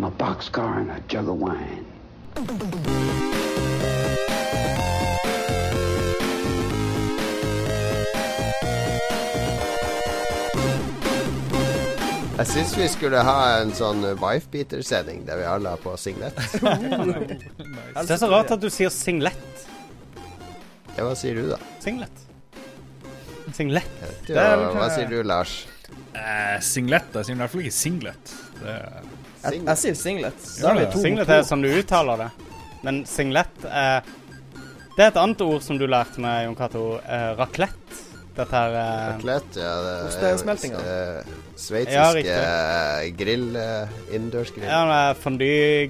I'm a boxcar and a jug of wine. Jeg syns vi skulle ha en sånn wife-beater-sending der vi alle har på singlet. Det er så rart at du sier singlet. Ja, hva sier du, da? Singlet. Singlet. Du, hva sier du, Lars? Eh, singlet? Jeg sier i hvert fall ikke singlet. Det er Jeg, jeg sier singlet. Da er vi to. Singlet er sånn du uttaler det. Men singlet er Det er et annet ord som du lærte meg, Jon Cato. Eh, raclette. Dette her eh, Raclette, ja. Det Ostesmeltinga. eh, Ja, Sveitsisk grill, innendørsgrill. Ja, det er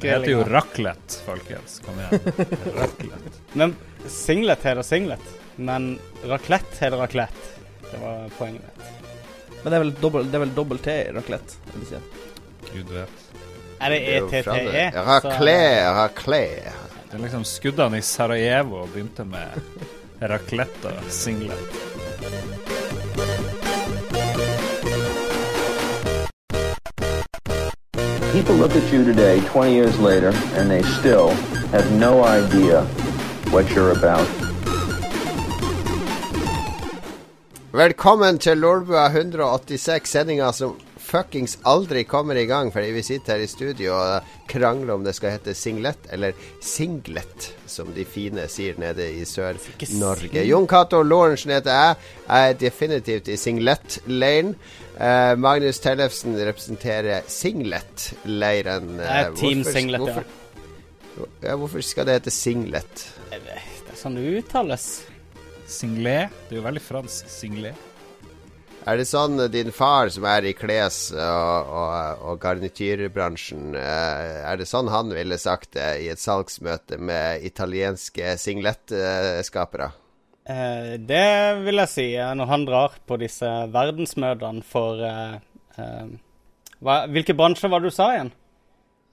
Det heter jo raclette, folkens. Kom igjen. Raclette. Men singlet heter singlet. Men raclette heter raclette. Det var poenget mitt. Men det er vel dobbel, det T i raclette? Gud vet. Er det ETTE? Raclette, raclette. Det er liksom skuddene i Sarajevo begynte med raclette og singlet. People look at you today, 20 years later, and they still have no idea what you're about. Velkommen til Lolbua 186, sendinga som fuckings aldri kommer i gang fordi vi sitter her i studio og krangler om det skal hete singlet eller singlet, som de fine sier nede i Sør-Norge. Jon Cato Lorentzen heter jeg. Jeg er definitivt i singlet-leiren. Uh, Magnus Tellefsen representerer singlet-leiren. Det er Eh, Team hvorfor- Singlet, ja. hvorfor, ja. Hvorfor skal det hete singlet? Det er sånn det uttales. Singlet. Det er jo veldig fransk. Singlet. Er det sånn eh, din far, som er i kles- og, og, og garnityrbransjen, eh, er det sånn han ville sagt det i et salgsmøte med italienske singlettskapere? Eh, det vil jeg si, eh, når han drar på disse verdensmøtene for eh, eh, hva, Hvilke bransjer var det du sa igjen?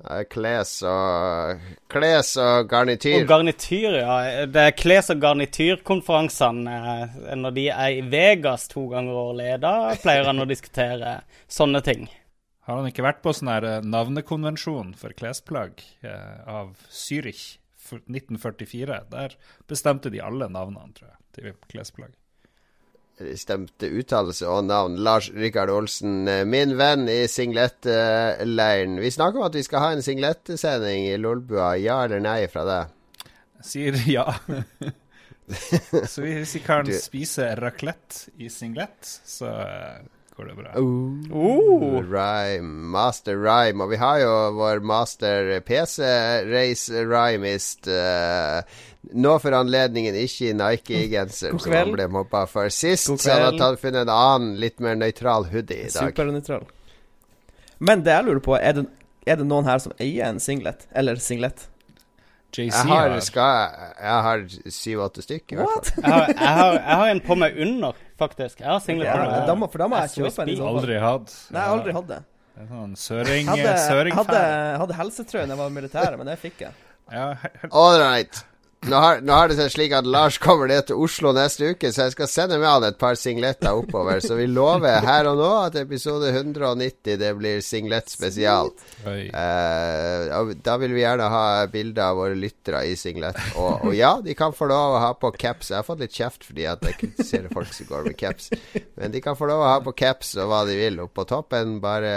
Eh, Kles og Kles og garnityr. Og garnityr, ja. Det er kles- og garnityrkonferansene eh, når de er i Vegas to ganger årlig. Da pleier han å diskutere sånne ting. Har han ikke vært på sånn her eh, navnekonvensjon for klesplagg eh, av Zürich 1944? Der bestemte de alle navnene, tror jeg, til klesplagg. Stemte uttalelse og navn. Lars Rikard Olsen, eh, min venn i singlettleiren. Vi snakker om at vi skal ha en singlettesending i Lolbua. Ja eller nei fra deg? Jeg sier ja. så hvis vi kan Du- spise raclette i singlett, så eh, går det bra. Oh. Rhyme, master rhyme. Og vi har jo vår master PC-race-rhymist. Uh, nå for anledningen ikke i Nike-genser, God som han ble mobba for sist. Så han har tatt, funnet en annen, litt mer nøytral hoodie i dag. Supernøytral. Men det jeg lurer på, er det, er det noen her som eier en singlet? Eller singlet? Jeg har, har skal, jeg har syv-åtte stykker, i hvert fall. Jeg har, jeg, har, jeg har en på meg under, faktisk. Jeg har singlet Ja, meg. da må, for da må jeg kjøpe en så aldri hatt. Nei, jeg har aldri hatt det. Det sånn søring, hadde, søringferd. hadde, hadde helsetrøye da jeg var i militæret, men det fikk jeg. Ja, All right. Nå har, nå har det seg slik at Lars kommer ned til Oslo neste uke, så jeg skal sende med han et par singletter oppover. Så vi lover her og nå at episode 190 det blir singlett spesial. Eh, da vil vi gjerne ha bilder av våre lyttere i singlet. Og, og ja, de kan få lov å ha på caps. Jeg har fått litt kjeft fordi at jeg kritiserer folk som går med caps. Men de kan få lov å ha på caps og hva de vil. Opp på toppen bare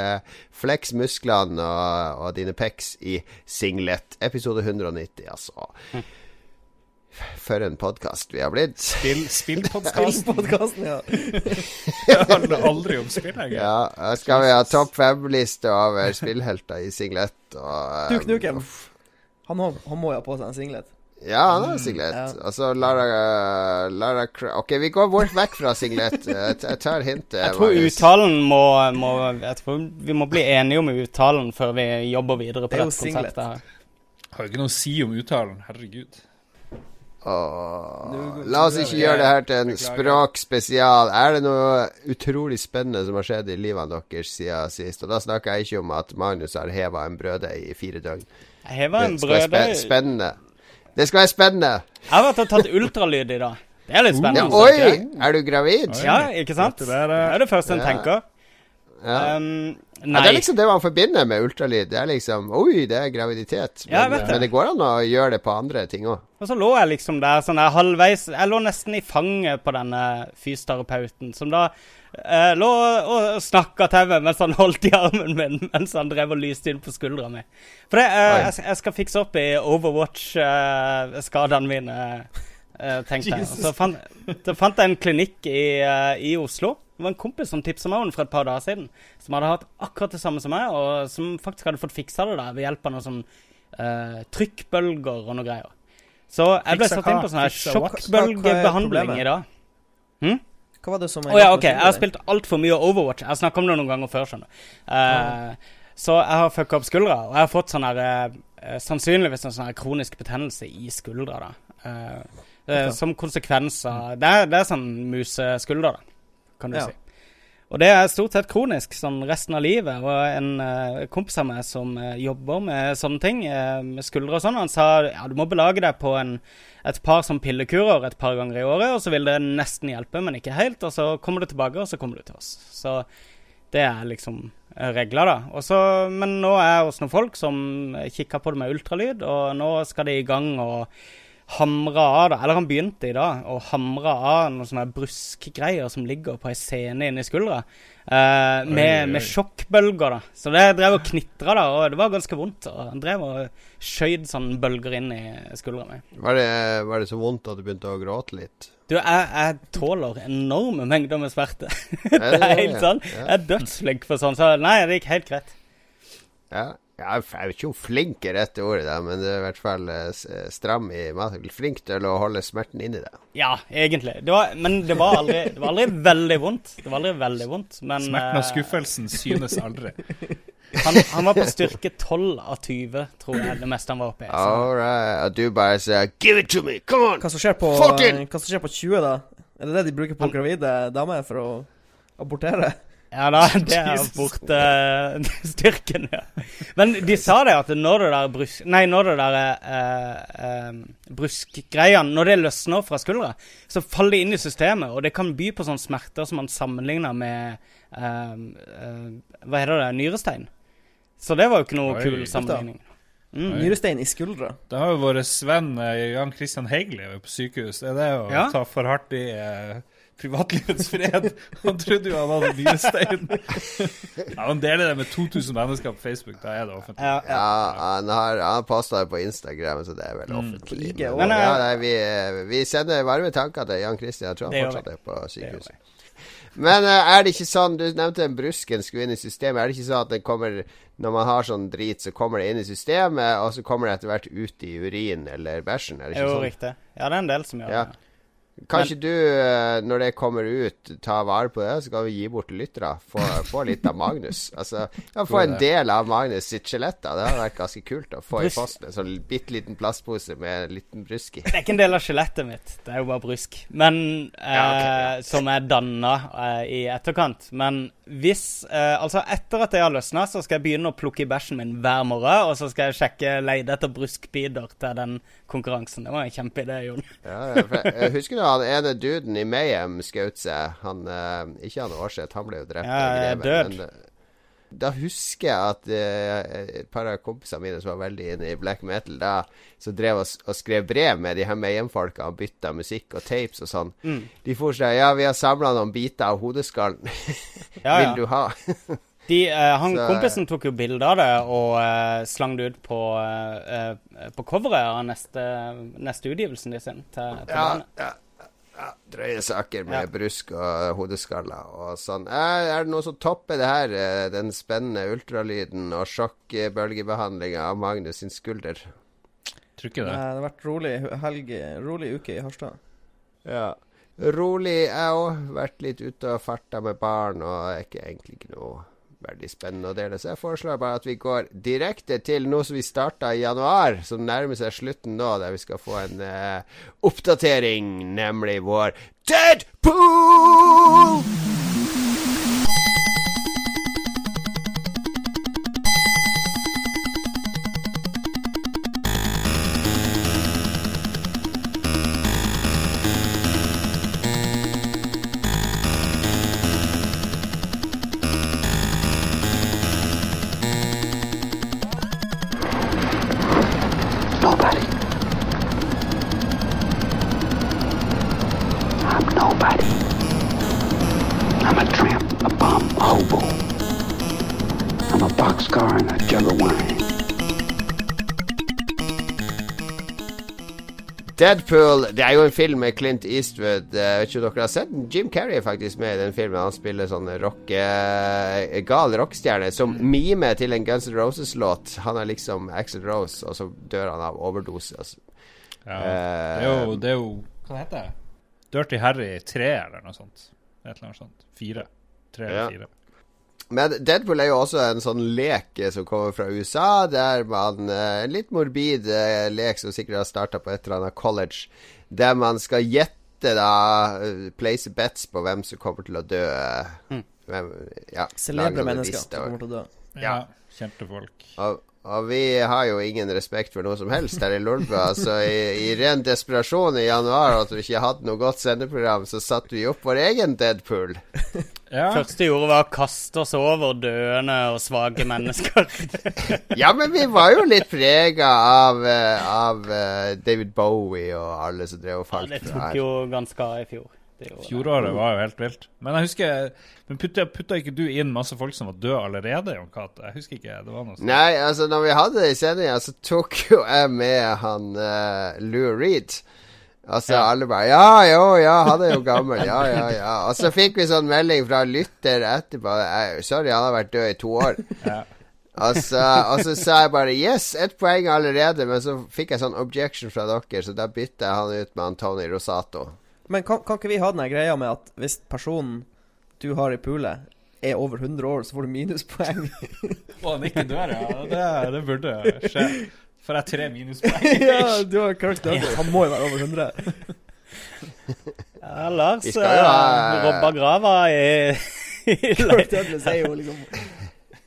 flex musklene og, og dine pecs i singlet. Episode 190, altså. For en podkast vi har blitt. Spill, Spillpodkasten. Ja. Det handler aldri om spill, egentlig. Ja, skal vi ha topp fem-liste over spillhelter i singlet. Og, Du, eh, Knuken. Han, han må jo ha på seg en singlet. Ja, han har singlet. ja. Og så Lara, Lara Ok, vi går bort vekk fra singlet. Jeg tar hintet. Jeg tror uttalen må, må Jeg tror vi må bli enige om uttalen før vi jobber videre på Det dette konseptet. her. Har jo ikke noe å si om uttalen. Herregud. Åh, La oss ikke gjøre det her til en språkspesial. Er det noe utrolig spennende som har skjedd i livene deres siden sist? Og da snakker jeg ikke om at Magnus har heva en brøddeig i fire døgn. Jeg hever en spe spennende. Det skal være spennende. Jeg har vært og tatt ultralyd i dag. Det er litt Ja, spennende. oi! Er du gravid? Ja, ikke sant? Det er det første en Ja. tenker. Ja. Um, Ja, det er liksom det man forbinder med ultralyd. Det er liksom Oi, det er graviditet. Men, Ja, det. men det går an å gjøre det på andre ting òg. Og så lå jeg liksom der sånn der halvveis Jeg lå nesten i fanget på denne fysioterapeuten, som da eh, lå og snakka til meg mens han holdt i armen min mens han drev og lyste inn på skuldra mi. For det, eh, jeg, jeg skal fikse opp i Overwatch-skadene mine, eh, tenkte jeg. Så fant, så fant jeg en klinikk i, eh, i Oslo. Det var en kompis som tipsa meg om den for et par dager siden. Som hadde hatt akkurat det samme som meg, og som faktisk hadde fått fiksa det der ved hjelp av noen sånn uh, trykkbølger og noe greier. Så jeg ble satt inn på sånn her er sjokkbølgebehandling i dag. Hva var det som Å ja, OK. Jeg har spilt altfor mye Overwatch. Jeg har snakka om det noen ganger før, skjønner du. Eh, Så jeg har fucka opp skuldra, og jeg har fått sånn her eh, Sannsynligvis en sånn her kronisk betennelse i skuldra, da. Uh, som konsekvens av det, det er sånn museskulder, da, kan du Ja. si. Og det er stort sett kronisk sånn resten av livet. Og en uh, kompis av meg som uh, jobber med sånne ting, uh, med skuldre og sånn, han sa ja, du må belage deg på en, et par sånn pillekurer et par ganger i året, og så vil det nesten hjelpe, men ikke helt. Og så kommer du tilbake, og så kommer du til oss. Så det er liksom regler, da. Også, men nå er jeg hos noen folk som kikker på det med ultralyd, og nå skal de i gang og hamre av, da. Eller han begynte i dag, å hamre av noen sånne bruskgreier som ligger på ei scene inni skuldra. eh, med, med sjokkbølger, da. Så det drev og knitra, da, og det var ganske vondt. Og han drev og skjøt sånne bølger inn i skuldra mi. Var, det- var det så vondt at du begynte å gråte litt? Du, jeg, jeg tåler enorme mengder med smerte. Er det er helt sant sånn. Jeg er dødsflink for sånn, så nei, det gikk helt greit. Ja. Ja, jeg vet ikke om flink er rette ordet, da, men det er i hvert fall eh, stram i maten. Flink til å holde smerten inni deg. Ja, egentlig. Det var, men det var, aldri, det var aldri veldig vondt. Det var aldri veldig vondt, men Smerten og eh, skuffelsen synes aldri. han, han var på styrke 12 av 20, tror jeg det meste han var oppe i. All right. Og du bare sier 'give it to me', come on! Hva som skjer på, hva som skjer på 20, da? Er det det de bruker på Han- gravide damer for å abortere? Ja da, det er borte uh, styrken, ja. Men de sa det at når det der brusk... Nei, når det der uh, uh, bruskgreiene Når det løsner fra skuldra, så faller det inn i systemet, og det kan by på sånne smerter som man sammenligner med eh, eh, Hva heter det? Nyrestein. Så det var jo ikke noe Oi. kul sammenligning. Mm. Nyrestein i skuldra. Da har jo vår venn eh, Jan Christian Heigli vært på sykehus. Det Er det å Ja. ta for hardt i eh, privatlivets fred? Han trodde jo han hadde nyrestein. ja, han deler det med 2000 mennesker på Facebook. Da er det offentlig. Ja, Ja, han har, han posta det på Instagram, så det er vel offentlig. Mm. men, ja, nei, vi, vi sender varme tanker til Jan Christian. Jeg tror han fortsatt er på sykehuset. Men eh, er det ikke sånn Du nevnte en brusken skulle inn i systemet. Er det ikke sånn at det kommer når man har sånn drit, så kommer det inn i systemet, og så kommer det etter hvert ut i urin eller bæsjen? Er det ikke Jo, sånn? riktig. Ja, det er en del som gjør Ja. Det. Men, du, eh, når det kommer ut, tar vare på det, så kan vi gi bort til lyttere? Få, få litt av Magnus. Altså, ja, få en del av Magnus sitt skjelett. Det hadde vært ganske kult å få i posten en sånn bitte liten plastpose med en liten brusk i. Det er ikke en del av skjelettet mitt, det er jo bare brusk. Men eh, Ja, okay, ja. Som er danna eh, i etterkant. Men hvis eh, Altså, etter at jeg har løsna, så skal jeg begynne å plukke i bæsjen min hver morgen. Og så skal jeg sjekke leide etter bruskbiter til den konkurransen. Det var en kjempeidé, Jon. Ja, jeg, jeg husker du han ene duden i Mayhem skjøt seg. Han, eh, ikke han Aarseth, han ble jo drept Ja, greven. død. Men, eh, da husker jeg at uh, et par av kompisene mine som var veldig inne i black metal, da så drev og, og skrev brev med de her Mayhem-folka og bytta musikk og tapes og sånn. Mm. De for seg Ja, vi har samla noen biter av hodeskallen. Ja, Vil du ha? De, eh, han Så- Kompisen tok jo bilde av det og eh, slang det ut på, eh, på coveret av neste, neste utgivelsen de sin. Til, til ja, ja, ja, drøye saker med Ja. brusk og hodeskaller og sånn. Er, er det noe som topper det her? Den spennende ultralyden og sjokkbølgebehandlinga av Magnus sin skulder? Tror ikke Nei, det. det har vært rolig helg, rolig uke i Harstad. Ja. Rolig, jeg òg. Vært litt ute og farta med barn, og er ikke egentlig ikke noe veldig spennende å dele. Så jeg foreslår bare at vi går direkte til noe som vi starta i januar, som nærmer seg slutten nå, der vi skal få en uh, oppdatering, nemlig vår Deadpool! Deadpool Det er jo en film med Clint Eastwood. Jeg vet ikke om dere har sett den? Jim Carrey er faktisk med i den filmen. Han spiller sånn rock, eh, gal rockestjerne som mimer til en Guns N' Roses-låt. Han er liksom Axel Rose, og så dør han av overdose. Altså. Ja. Det, er jo, det er jo Hva heter det? Dirty Harry 3 eller noe sånt. Et eller annet sånt. Fire. Tre eller Ja. fire. Men Deadpool er jo også en sånn lek som kommer fra USA, der man eh, En litt morbid eh, lek som sikkert har starta på et eller annet college, der man skal gjette, da eh, Place bets på hvem som kommer til å dø. eh, Hvem, ja, Celebre mennesker som kommer til å dø. Ja. Kjente folk. Og, og vi har jo ingen respekt for noe som helst her i Lolbua. Så i, i ren desperasjon i januar, at vi ikke hadde noe godt sendeprogram, så satte vi opp vår egen Deadpool. Ja. første gjorde, var å kaste oss over døende og svake mennesker. Ja, men vi var jo litt prega av, eh, av eh, David Bowie og alle som drev og falt. Ja, det tok jo ganske av i fjor. Det. Fjoråret var jo helt vilt. Men jeg husker Men putta, putta ikke du inn masse folk som var døde allerede, Jon Cato? Jeg husker ikke. Det var noe sånt. Nei, altså, når vi hadde det i sendinga, så tok jo jeg med han uh, Lou Reed. Og så ja. alle bare Ja, jo, ja, han er jo gammel. Ja, ja, ja. Og så fikk vi sånn melding fra lytter etterpå. «Eh, Sorry, han har vært død i to år. Ja. Og så, og så sa jeg bare Yes, ett poeng allerede. Men så fikk jeg sånn objection fra dere, så da bytta jeg han ut med Antoni Rosato. Men kan, kan ikke vi ha den greia med at hvis personen du har i poolet, er over 100 år, så får du minuspoeng? Å, han ikke dør, ja. Det, det burde skje. For jeg tre minuspoeng. ja, du har Kirk Douglas. Han må jo være over 100. Ja, Lars uh, robba grava i, i Kirk Douglas er jo liksom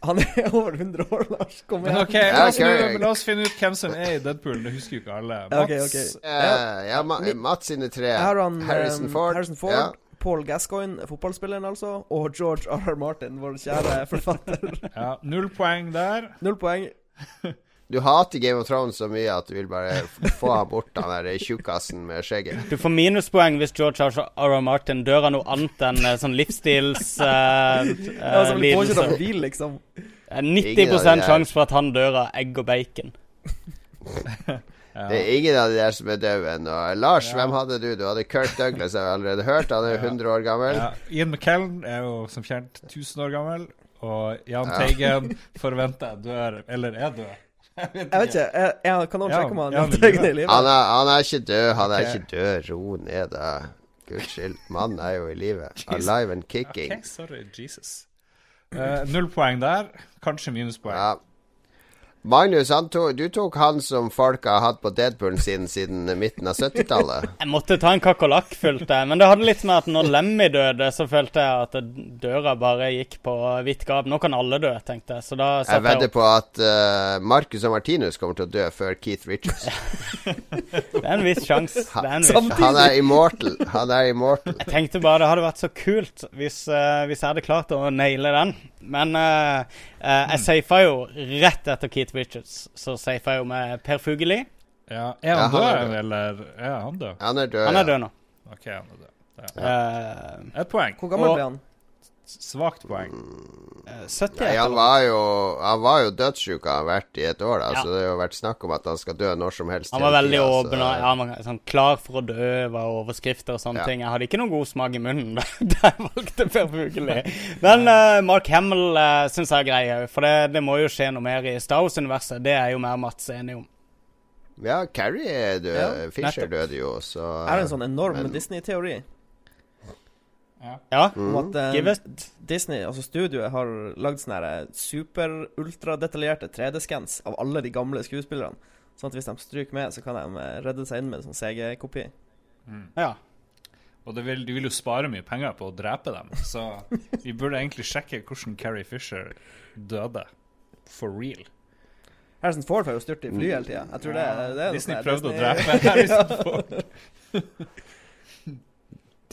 Han er over 100 år, Lars. Kom igjen. Okay, la oss, okay. la oss finne ut hvem som er i Deadpool. Det husker jo ikke alle. Mats, okay, okay. Uh, ja, Ma Mats sine tre. Han Harrison eh, Ford. Harrison Ford Ja. Paul Gascoigne, fotballspilleren altså, og George R.R. Martin, vår kjære forfatter. Ja, null poeng der. Null poeng. Du hater Game of Thrones så mye at du vil bare få bort, han der tjukkasen med skjegget. Du får minuspoeng hvis George R. R. Martin dør av noe annet enn eh, sånn livsstilslidelse. uh, Ja, av en bil, liksom. 90 Ingen av sjanse for at han dør av egg og bacon. Ja. Det er ingen av de der som er døde ennå. Lars, Ja. hvem hadde du? Du hadde Kirk Douglas, jeg har allerede hørt. Han er jo 100 år gammel. Ja, Ian McKellen er jo som kjent 1000 år gammel. Og Jahn Ja. Teigen forventer jeg dør, eller er død. Jeg vet Jeg vet ikke, jeg, jeg, kan noen sjekke om han er livet? Han er, han er ikke død. Han er okay. ikke død. Ro ned, da. Gudskyld. Mannen er jo i live. Alive and kicking. Ok, sorry, Jesus. Uh, null poeng der. Kanskje minuspoeng. Ja. Magnus, han to, du tok han som folk har hatt på Deadpoolen sin siden midten av 70-tallet. Jeg måtte ta en kakerlakk, følte jeg. Men det hadde litt med at når Lemmy døde, så følte jeg at døra bare gikk på vidt gap. Nå kan alle dø, tenkte jeg. Så da satte jeg vedder på at uh, Marcus og Martinus kommer til å dø før Keith Richards. Det er en viss sjanse. Han er immortal. Han er immortal. Jeg tenkte bare det hadde vært så kult hvis, uh, hvis jeg hadde klart å naile den. Men uh, uh, jeg safa jo rett etter Keith Richards. Så safa jeg jo med Per Fugelli. Ja, Er han er død. eller er han død? Han er død. Han er død nå. OK, han er død. Ja. Uh, Et poeng. Hvor gammel Og- ble han? Svakt poeng. eh, 70 Nei, han var jo Han var jo dødssjuk, har han vært i et år, da. Ja. Så det har jo vært snakk om at han skal dø når som helst. Han var veldig tida, åpen og ja, man, sånn, klar for å dø, var overskrifter og sånne Ja. ting. Jeg hadde ikke noen god smak i munnen da jeg valgte Per Fugelli. Men uh, Mark Hamill uh, syns jeg er grei òg, for det, det må jo skje noe mer i Star Wars-universet. Det er jo mer Mats enig om. Ja, Carrie er død. Ja, Fisher nettopp. døde jo, så Er det en sånn enorm Disney-teori Ja, Mm. at um. Disney, altså studioet, har lagd sånne her super-ultradetaljerte 3D-scans av alle de gamle skuespillerne. Sånn at hvis de stryker med, så kan de eh, redde seg inn med en sånn CG-kopi. Ja. Og det vil, de vil jo spare mye penger på å drepe dem, så vi burde egentlig sjekke hvordan Carrie Fisher døde. For real. Harrison Ford får jo styrt i fly hele tida. Jeg tror det, det noe Disney sånn prøvde å drepe Harrison Ford.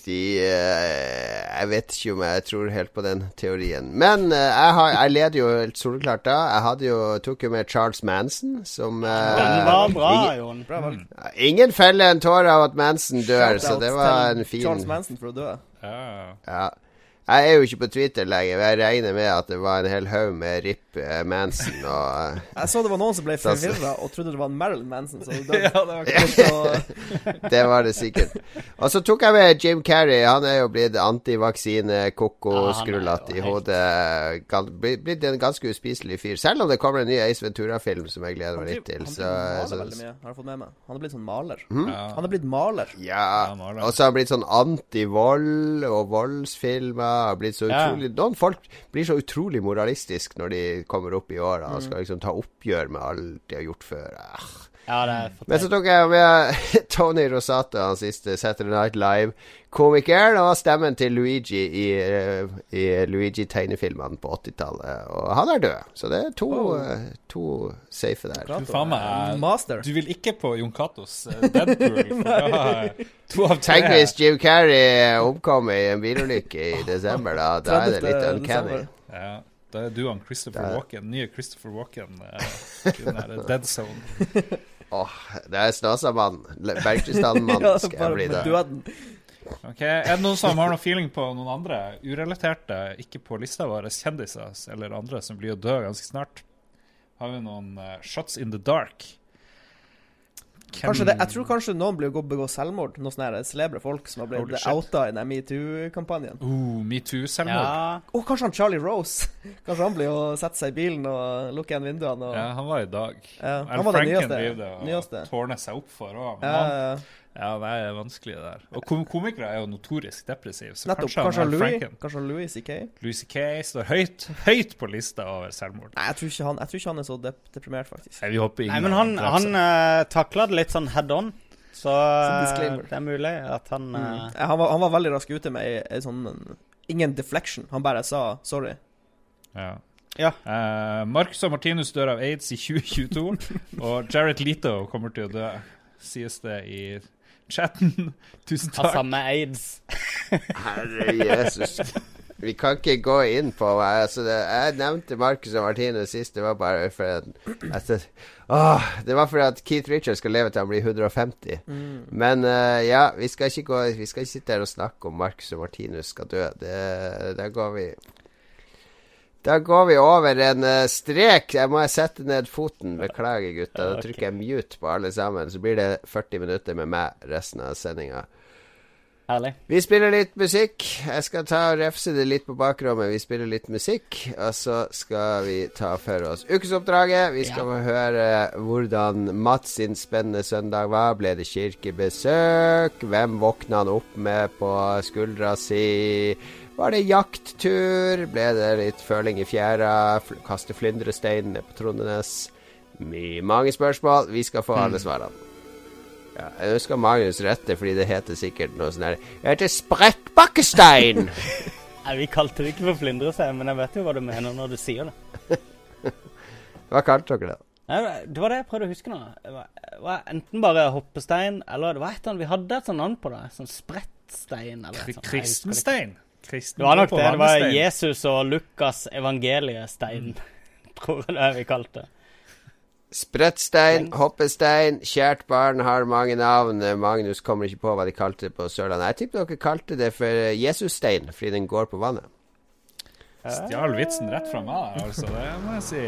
De eh, Jeg vet ikke om jeg tror helt på den teorien. Men eh, jeg, har, jeg leder jo helt soleklart da. Jeg hadde jo, tok jo med Charles Manson, som eh, Den var bra, ingen, Jon. Bra valg. ingen feller en tåre av at Manson dør, så det var en fin Charles Manson for å dø. Ja. Ja. Jeg er jo ikke på Twitter lenger. men Jeg regner med at det var en hel haug med RIP Manson og eh, Jeg så det var noen som ble forvirra og trodde det var en Marilyn Manson. Så det, Ja, det var Det var det sikkert. Og så tok jeg med Jim Carrey. Han er jo blitt antivaksine, koko, Ja, han i hodet. Blitt en ganske uspiselig fyr. Selv om det kommer en ny Ace Ventura-film som jeg gleder meg litt til. han Så, maler så, mye, har fått med meg. Han er blitt sånn maler. Ja. Han er blitt maler. ja. Ja, maler. Og så har han blitt sånn anti-vold og voldsfilmer. Blitt så Ja. utrolig Noen folk blir så utrolig moralistiske når de kommer opp i åra og Mm. skal liksom ta oppgjør med alt de har gjort før. Ah. Ja, det Men så tok jeg med Tony Rosato, han siste Saturday Night Live-komikeren, og stemmen til Luigi i, eh, i Luigi-tegnefilmene på 80-tallet. Og han er død, så det er to, Oh. eh, to safe der. Du, faen meg, Master. du vil ikke på Jon Catos eh, Deadpool, hvis Jim Carrey omkom i en bilulykke i desember, da. Da er det litt uncanny. Ja, da er du han Christopher er- Walken. Nye Christopher Walken. eh, Dead Zone. Åh, det er Snåsamannen. Bergkrystallmannen Ja, skal jeg bli det. Ok, Er det noen som har noen feeling på noen andre urelaterte, ikke på lista vår, kjendiser eller andre som blir å dø ganske snart? Har vi noen uh, shots in the dark? Hvem- Kanskje det, jeg tror kanskje noen blir å gå begå selvmord. Noen sånne her celebre folk som har blitt outa i den metoo-kampanjen. Uh, Metoo-selvmord. Ja, Oh, kanskje han Charlie Rose. Kanskje han blir å sette seg i bilen og lukke igjen vinduene. Og, Ja, han var i dag. Ja, han var det nyeste. driver det og nyeste. tårner seg opp for òg. Ja, ja, ja. Ja, det er vanskelig det der. Og kom komikere er jo notorisk depressive, så Nettopp. kanskje, Kanskje Louis, kanskje Louis C.K. Louis C.K. står høyt, høyt på lista over selvmord. Nei, jeg tror ikke han, jeg tror ikke han er så dep deprimert, faktisk. Nei, vi håper ingen Nei, men han, han uh, takla det litt sånn head on. Så eh, det er mulig at han eh, Mm. Ja, han, var, han var veldig rask ute med ei, ei sånn en- Ingen deflection. Han bare sa sorry. Ja. Ja. Uh, Marcus og Martinus dør av aids i 2022, og Jared Leto kommer til å dø, sies det i chatten. Tusen har takk. samme aids. Herre Jesus. Vi kan ikke gå inn på altså det, Jeg nevnte Marcus og Martinus sist. Det var bare for at, at det, åh, det var for at Keith Richards skal leve til han blir 150. Mm. Men uh, ja, vi skal, ikke gå, vi skal ikke sitte her og snakke om Marcus og Martinus skal dø. Det, der går vi Da går vi over en eh, strek. Jeg må sette ned foten. Beklager, gutta. Da trykker jeg mute på alle sammen. Så blir det 40 minutter med meg resten av sendinga. Herlig. Vi spiller litt musikk. Jeg skal ta og refse det litt på bakrommet. Vi spiller litt musikk, og så skal vi ta for oss ukesoppdraget. Vi skal få høre hvordan Mats sin spennende søndag var. Ble det kirkebesøk? Hvem våkna han opp med på skuldra si? Var det jakttur? Ble det litt føling i fjæra? Kaste flyndrestein ned på Trondenes? Mye, mange spørsmål. Vi skal få alle svarene. Ja, jeg ønsker Magnus rette, fordi det heter sikkert noe sånn her Det heter sprekkbakkestein! Nei, Vi kalte det ikke for flyndrestein, men jeg vet jo hva du mener når du sier det. Hva kalte dere det? Nei, det var det jeg prøvde å huske nå. Det var, enten bare hoppestein, eller det var et eller annet Vi hadde et sånt navn på det. Sånn sprettstein eller noe sånt. Jeg husker. Kristenstein. Kristen Det var nok det. Det var. Jesus og Lukas evangeliestein, tror jeg det vi kalte det. Sprettstein, hoppestein, kjært barn har mange navn. Magnus kommer ikke på hva de kalte det på Sørlandet. Jeg tipper dere kalte det for Jesusstein, fordi den går på vannet. Stjal vitsen rett fra meg, altså. Det må jeg si.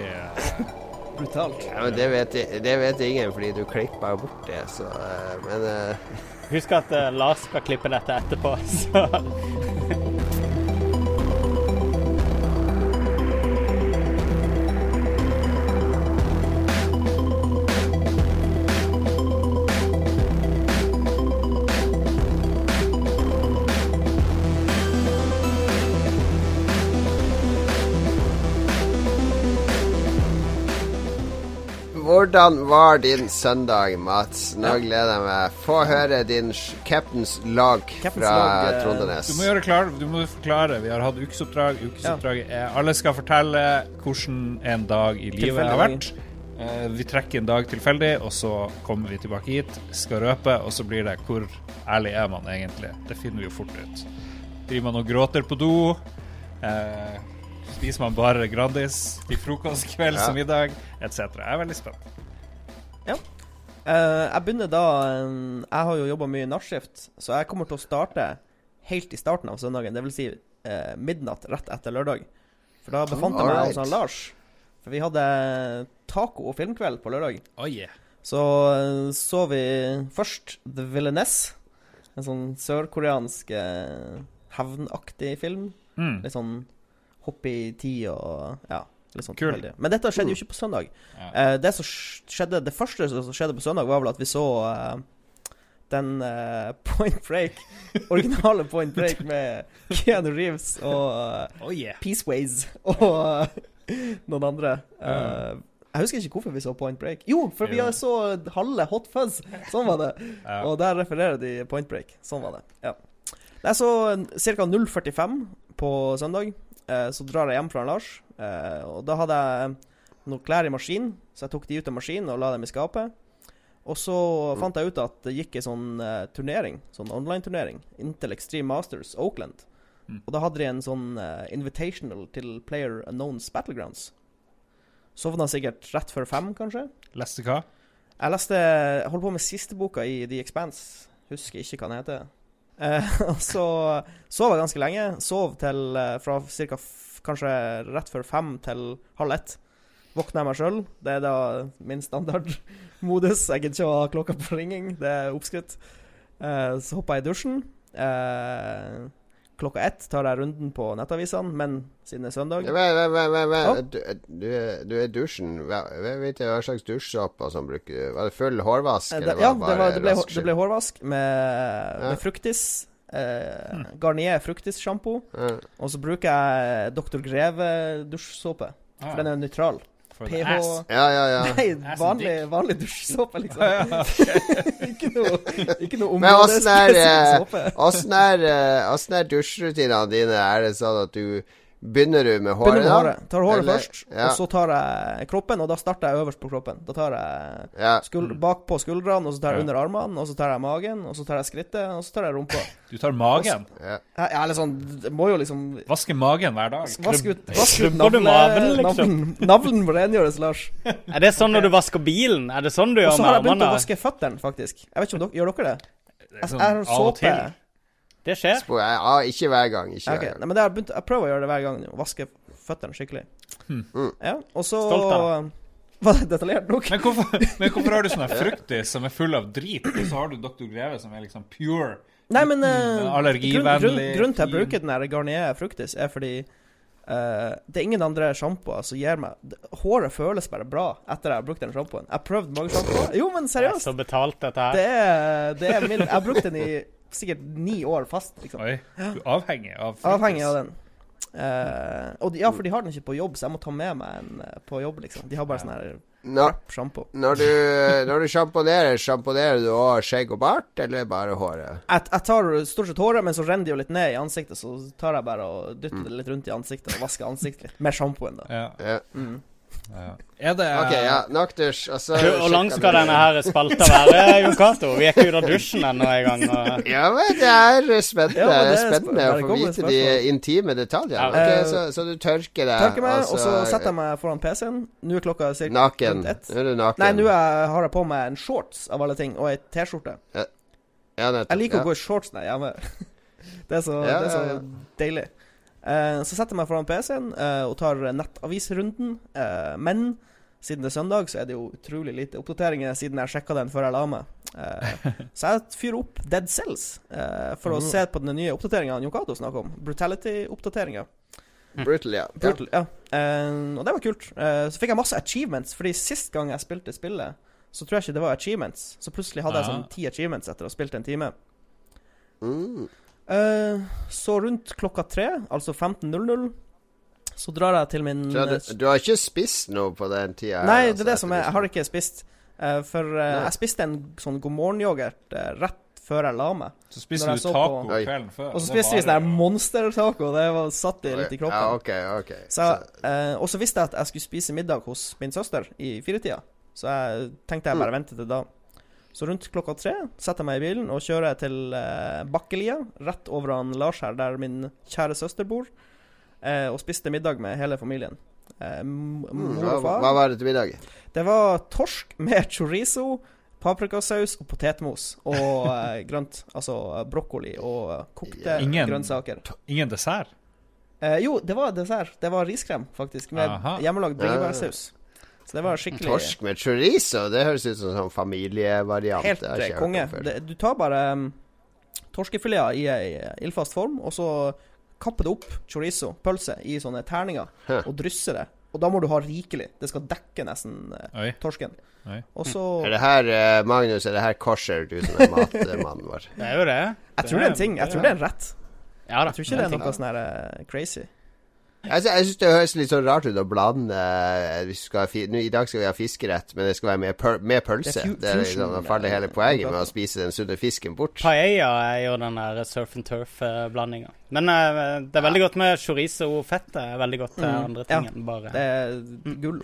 Brutalt. Ja, men det vet, det vet ingen, fordi du klippa bort det, så eh, Men uh... Husk at uh, Lars skal klippe dette etterpå, så Hvordan var din søndag, Mats? Nå gleder jeg meg. Få høre din captains lag Captains fra lag, eh, Trondenes. Du må gjøre klar, du må forklare. Vi har hatt ukesoppdrag. Ukesoppdraget er Alle skal fortelle hvordan en dag i livet har vært. Eh, vi trekker en dag tilfeldig, og så kommer vi tilbake hit, skal røpe, og så blir det hvor ærlig er man egentlig. Det finner vi jo fort ut. Driver man og gråter på do? Eh, spiser man bare Grandis til frokost, kvelds Ja. og middag, etc. Jeg er veldig spent. Eh, jeg begynner da um, Jeg har jo jobba mye nattskift, så jeg kommer til å starte helt i starten av søndagen. Det vil si uh, midnatt rett etter lørdag. For da befant jeg meg hos han Lars. For vi hadde taco- og filmkveld på lørdag. Oh, yeah. Så uh, så vi først The Villainess. En sånn sørkoreansk hevnaktig film. Mm. Litt sånn hopp i tid og ja. Litt sånn Kul. Men dette skjedde jo ikke på søndag. Ja. Eh, det som skjedde Det første som skjedde på søndag, var vel at vi så eh, den eh, Point Break, originale Point Break med Keanu Reeves og eh, Oh, yeah. Peaceways og eh, noen andre. Uh, jeg husker ikke hvorfor vi så Point Break. Jo, for vi Jo. så halve Hot Fuzz. Sånn var det. Ja. Og der refererer de Point Break. Sånn var det. Ja. Det er så ca. 0.45 på søndag. Eh, så drar jeg hjem fra Lars. Eh, og da hadde jeg noen klær i maskinen, så jeg tok de ut av maskinen og la dem i skapet. Og så fant jeg ut at det gikk en sånn uh, turnering, sånn online-turnering, Intel Extreme Masters Oakland. Mm. Og da hadde de en sånn uh, invitational til Player Unknowns Battlegrounds. Sovna sikkert rett før fem, kanskje. Leste hva? Jeg leste holdt på med siste boka i The Expanse. Husker ikke hva den heter. Eh, og så sov jeg ganske lenge. Sov til eh, fra cirka kanskje rett før fem til halv ett. Våkna jeg meg sjøl. Det er da min standardmodus. Jeg gidder ikke å ha klokka på ringing. Det er oppskrytt. Eh, så hoppa jeg i dusjen. Eh, klokka ett tar jeg runden på nettavisene, men siden det er søndag Vent, vent, vent. du, du, er- i dusjen. Hva, hva vet hva slags dusjsåpe som bruker? Var det full hårvask? Eh, eller det, ja, det, var, det, ble, rask det ble hårvask med, Ja. med fruktis. Eh, Garnier fruktissjampo. Ja. Og så bruker jeg Dr. Greve dusjsåpe. Ah, For den er nøytral. pH ja, ja, ja. Nei, vanlig, vanlig dusjsåpe, liksom. Ja, ja. ikke noe, ikke noe Men åssen er, områdespesifikk eh, såpe. Åssen er, eh, er dusjrutinene dine? Er det sånn at du Begynner du med håret? Begynner med håret. Tar håret Eller- først, ja. og så tar jeg kroppen, og da starter jeg øverst på kroppen. Da tar jeg Ja. skuld, bakpå skuldrene, og så tar jeg Ja. under armene, og så tar jeg magen, og så tar jeg skrittet, og så tar jeg rumpa. Du tar magen. ja. Jeg, jeg er litt sånn må jo liksom Vaske magen hver dag. Vask ut, vask ut navlen, liksom? navlen, navlen må rengjøres, Lars. Er det sånn når du vasker bilen? Er det sånn du gjør med armene? Og så har jeg begynt å vaske føttene, faktisk. Jeg vet ikke om dere Gjør dere det? Jeg, sånn jeg har såpe. Det skjer. Spor, ja, ikke hver gang. Ikke okay. hver gang. Nei, men det har jeg, begynt, jeg prøver å gjøre det hver gang. Vaske føttene skikkelig. Hmm. Mm. Ja, og så Var det detaljert nok? Men hvorfor, men hvorfor har du sånn her fruktis som er full av drit, og så har du Dr. Greve som er liksom pure? Nei, men uh, allergivennlig, grunn, grunn, grunnen til at jeg bruker den her Garnier Fruktis, er fordi uh, det er ingen andre sjampoer som gir meg Håret føles bare bra etter jeg har brukt den sjampoen. Jeg har prøvd mange sjampoer. Jo, men er seriøst. så betalt, dette her. Det er, det er min, jeg har brukt den i sikkert ni år fast. liksom Oi, du er avhengig av fruktis. Avhengig av den. Uh, og de, ja, for de har den ikke på jobb, så jeg må ta med meg en eh, på jobb, liksom. De har bare sånn her Når, sjampo. når du, når du sjamponerer, sjamponerer du òg skjegg og bart, eller bare håret? Jeg, jeg tar stort sett håret, men så renner det jo litt ned i ansiktet, så tar jeg bare og dytter det litt rundt i ansiktet og vasker ansiktet litt. Med sjampoen, da. Ja, Ja. Mm. Ja. Er det OK, ja. Nok dusj. Og så Hvor lang skal du- denne her spalta være, Jon Cato? Vi er ikke ute av dusjen ennå engang. Og... Ja, men det er spennende, Ja, det er spennende å få vite de intime detaljene. Ja. Ok, Eh, så, så du tørker deg, Tørker meg, og så setter jeg meg foran PC-en. Nå er klokka ca. Naken. Nå er du naken. Nei, nå er- har jeg på meg en shorts, av alle ting, og ei T-skjorte. ja. Jeg liker ja. å gå i shorts når jeg er hjemme. Det er så, Ja, det er så ja, ja. deilig. Eh, så setter jeg meg foran PC-en eh, og tar nettavisrunden. Eh, men siden det er søndag, så er det jo utrolig lite oppdateringer siden jeg sjekka den før jeg la meg. Eh, så jeg fyrer opp Dead Cells eh, for å Mhm. se på den nye oppdateringa Jon Cato snakker om. Brutality-oppdateringa. Brutal, ja. Brutal, ja. Eh, og det var kult. Eh, så fikk jeg masse achievements, fordi sist gang jeg spilte spillet, så tror jeg ikke det var achievements. Så plutselig hadde jeg sånn ti achievements etter å ha spilt en time. Mm. Eh, så rundt klokka tre, altså 15.00, så drar jeg til min du, du har ikke spist noe på den tida? Nei, altså, det er det som er Jeg har ikke spist. Uh, for uh, jeg spiste en sånn god morgen-yoghurt eh, rett før jeg la meg. Så spiste du så taco på- kvelden før. Og så spiste vi sånn der jo. monster-taco. Det var satt i litt i kroppen. Ja, okay, okay. Så, uh, og så visste jeg at jeg skulle spise middag hos min søster i firetida. Så jeg tenkte jeg Mm. bare ventet til da. Så rundt klokka tre setter jeg meg i bilen og kjører til eh, Bakkelia, rett over han Lars her, der min kjære søster bor, eh, og spiste middag med hele familien. Eh, Mm, mor hva, og far. hva var det til middag? Det var torsk med chorizo, paprikasaus og potetmos. Og eh, grønt. Altså brokkoli og kokte Ingen- grønnsaker. Ingen dessert. Eh, jo, det var dessert. Det var riskrem, faktisk. Med Aha. hjemmelagd bringebærsaus. Så det var skikkelig Torsk med chorizo, det høres ut som en sånn familievariant. Helt Det jeg konge. Det, du tar bare um, torskefileter i ei ildfast form, og så kapper du opp chorizo, pølse, i sånne terninger, huh. og drysser det. Og da må du ha rikelig. Det skal dekke nesten uh, torsken. Og så Er det her, uh, Magnus, er det her kosher, du som er matmannen vår? Det er jo det. Jeg tror det er en ting. Jeg tror det er en rett. Ja da. Jeg tror ikke det er noe sånn her uh, crazy. Jeg, sy- jeg syns det høres litt sånn rart ut å blande eh, hvis skal fi nå, I dag skal vi ha fiskerett, men det skal være med, pøl med pølse. Det er er liksom, da faller hele eh, poenget med å spise den sunne fisken bort. Paella er jo den der surf and turf-blandinga. Men eh, det er veldig godt med chorizo og fett. Det er veldig godt til Mm, andre ja. ting enn bare Det er gull.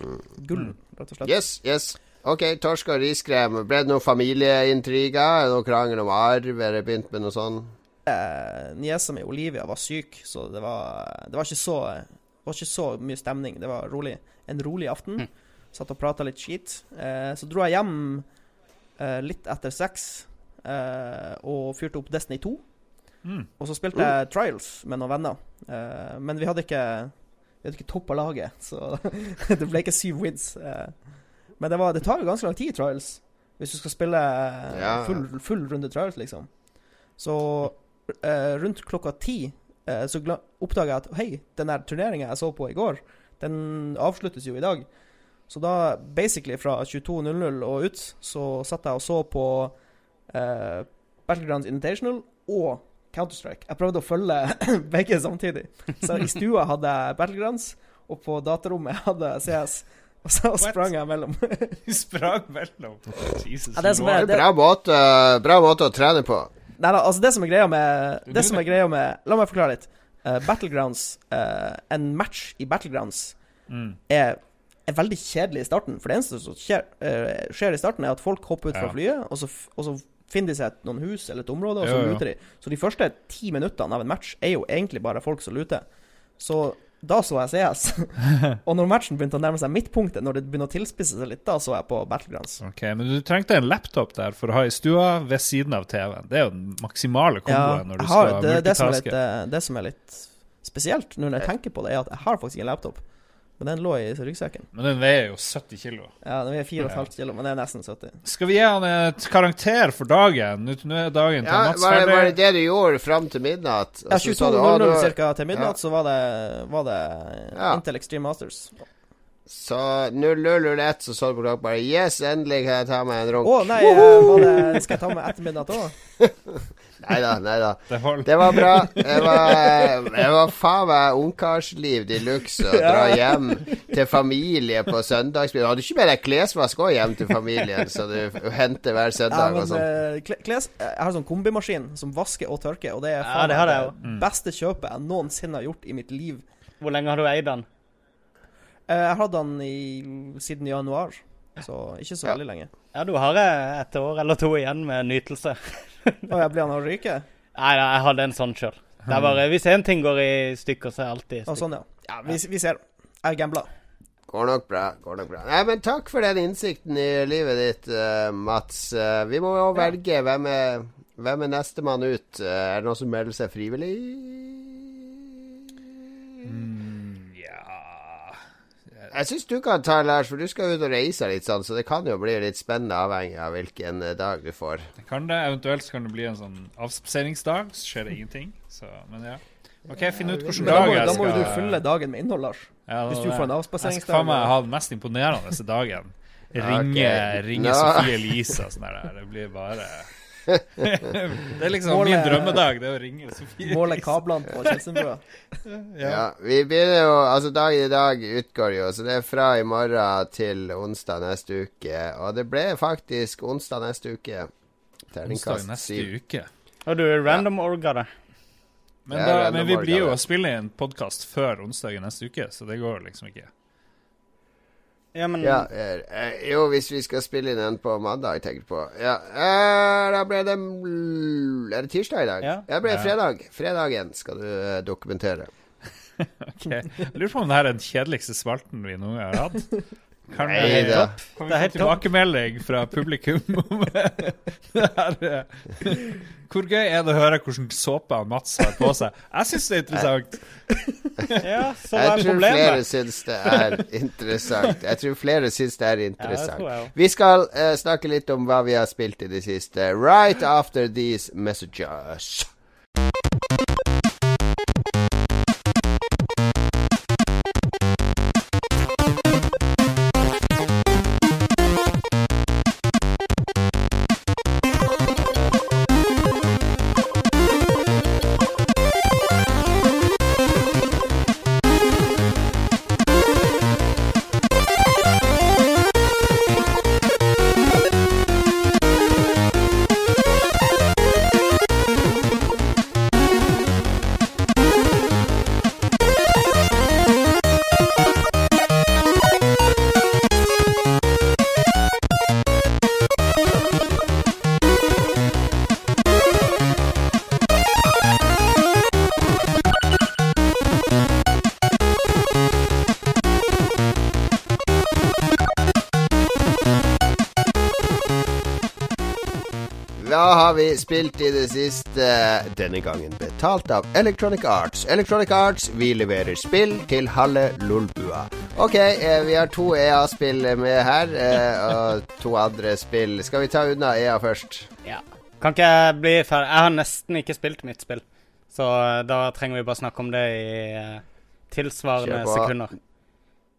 Gull, rett og slett. Yes, yes. OK, torsk og riskrem. Ble det noen familieintriger? Er det noe krangel om arv? Er det begynt med noe sånn? Eh, Niesa mi, Olivia, var syk, så det var, det var ikke så Det var ikke så mye stemning. Det var rolig. en rolig aften. Satt og prata litt skit. Eh, så dro jeg hjem eh, litt etter seks eh, og fyrte opp Destiny 2. Mm. Og så spilte jeg Trials med noen venner. Eh, men vi hadde ikke Vi hadde ikke toppa laget, så det ble ikke syv wins. Eh, men det, var, det tar jo ganske lang tid, Trials. Hvis du skal spille full, full runde Trials, liksom. Så rundt klokka ti eh, så oppdaga jeg at hei, den der turneringa jeg så på i går, den avsluttes jo i dag. Så da, basically fra 22.00 og ut, så satt jeg og så på eh, Battlegrounds Invitational og Counter-Strike. Jeg prøvde å følge begge samtidig. Så i stua hadde jeg Battlegrounds, og på datarommet hadde jeg CS. Og så What? sprang jeg mellom. Du sprang mellom. Jesus Ja, det er, Det bra måte, bra måte å trene på. Nei da, altså det som er greia med Det som er greia med La meg forklare litt. Uh, Battlegrounds uh, En match i Battlegrounds Mm. er, er veldig kjedelig i starten. For det eneste som skjer, uh, skjer i starten, er at folk hopper ut fra Ja. flyet, og så, og så finner de seg et, noen hus eller et område, og så Jo, luter de. Så de første ti minuttene av en match er jo egentlig bare folk som luter. Så da så jeg CS. og når matchen begynte å nærme seg midtpunktet, når det begynner å tilspisse seg litt, da så jeg på Battlegrounds. Ok, Men du trengte en laptop der for å ha i stua ved siden av TV-en. Det er jo den maksimale komboen når du har, skal det, det, som er litt, multitaske. eh, det som er litt spesielt når jeg tenker på det, er at jeg har faktisk ikke en laptop. Men den lå i ryggsekken. Men den veier jo 70 kilo. Ja, Den veier 4,5 kilo, men det er nesten 70. Skal vi gi han et karakter for dagen? Nå er dagen til Ja, Mats var, det, var det det du gjorde fram til midnatt? Ja, så sa du, «Å, 22.00 du- ca. til midnatt, Ja. så var det, var det Ja. Intel Extreme Masters. Så 0001 så så du på klokka bare Yes, endelig kan jeg ta meg en Å oh, nei, eh, var det, skal jeg ta med etter midnatt òg? Nei da, nei da. Det. Det var bra. Det var, det var faen meg ungkarsliv de luxe å dra hjem til familie på søndagsbil. Hadde du ikke med deg klesvask òg hjem til familien, så du henter hver Ja, søndag og sånn? eh, kles, Jeg har sånn kombimaskin som vasker og tørker, og det er Ja, det det Mm. beste kjøpet jeg noensinne har gjort i mitt liv. Hvor lenge har du eid den? Eh, Jeg har hatt den i, siden januar, så ikke så Ja. veldig lenge. Ja, du har eh, et år eller to igjen med nytelse. Og jeg blir han å ryke? Nei, nei, jeg hadde en sånn sjøl. Det er bare Hvis én ting går i stykker, så er alltid i Og stykker. sånn, ja. ja vi, vi ser. Jeg gambler. Går nok bra. går nok bra Nei, men Takk for den innsikten i livet ditt, uh, Mats. Uh, vi må jo velge hvem er, hvem er nestemann ut. Uh, er det noen som melder seg frivillig? Mm, Jeg syns du kan ta Lars, for du skal ut og reise litt sånn, så det kan jo bli litt spennende avhengig av hvilken eh, dag du får. Det kan det. Eventuelt så kan det bli en sånn avspaseringsdag, så skjer det ingenting. Så, men ja. OK, finn ut hvilken dag jeg skal da må jo du fylle dagen med innhold, Lars. Ja, Hvis du får en avspaseringsdag. Jeg skal faen meg ha den mest imponerende dagen. Ringe, okay. ringe no. Sofie Elise og sånn der. Det blir bare Det er liksom Målet- min drømmedag, det er å ringe Sofie Måle kablene på Kjelsenbrua. Ja. Vi begynner jo Altså, dagen i dag utgår jo, så det er fra i morgen til onsdag neste uke. Og det ble faktisk onsdag neste uke. Onsdag neste uke. Og du random-orga det. Men, er da, men vi blir jo å spille inn podkast før onsdag neste uke, så det går liksom ikke. Ja, men Ja, eh, eh, jo, hvis vi skal spille inn en på mandag, tenker jeg på. Ja, eh, da ble det Er det tirsdag i dag? Ja. det ble Ja. fredag. Fredagen skal du eh, dokumentere. Ok. Jeg lurer på om det her er den kjedeligste spalten vi noen gang har hatt. Kan, Nei vi- da. kan Det er vi få tilbakemelding fra publikum om det her? Hvor gøy er det å høre hvordan såpe Mats har på seg? Jeg syns det er interessant. Ja, så Jeg er tror flere problemet? syns det er interessant. Jeg tror flere syns det er Ja, det interessant. jeg. Vi skal uh, snakke litt om hva vi har spilt i det siste. Right after these messages. Vi spilt i det siste? Denne gangen betalt av Electronic Arts. Electronic Arts, vi leverer spill til halve Lolbua. Ok, eh, vi har to EA-spill med her, eh, og to andre spill. Skal vi ta unna EA først? Ja. Kan ikke jeg bli ferdig? Jeg har nesten ikke spilt mitt spill, så eh, da trenger vi bare snakke om det i tilsvarende sekunder.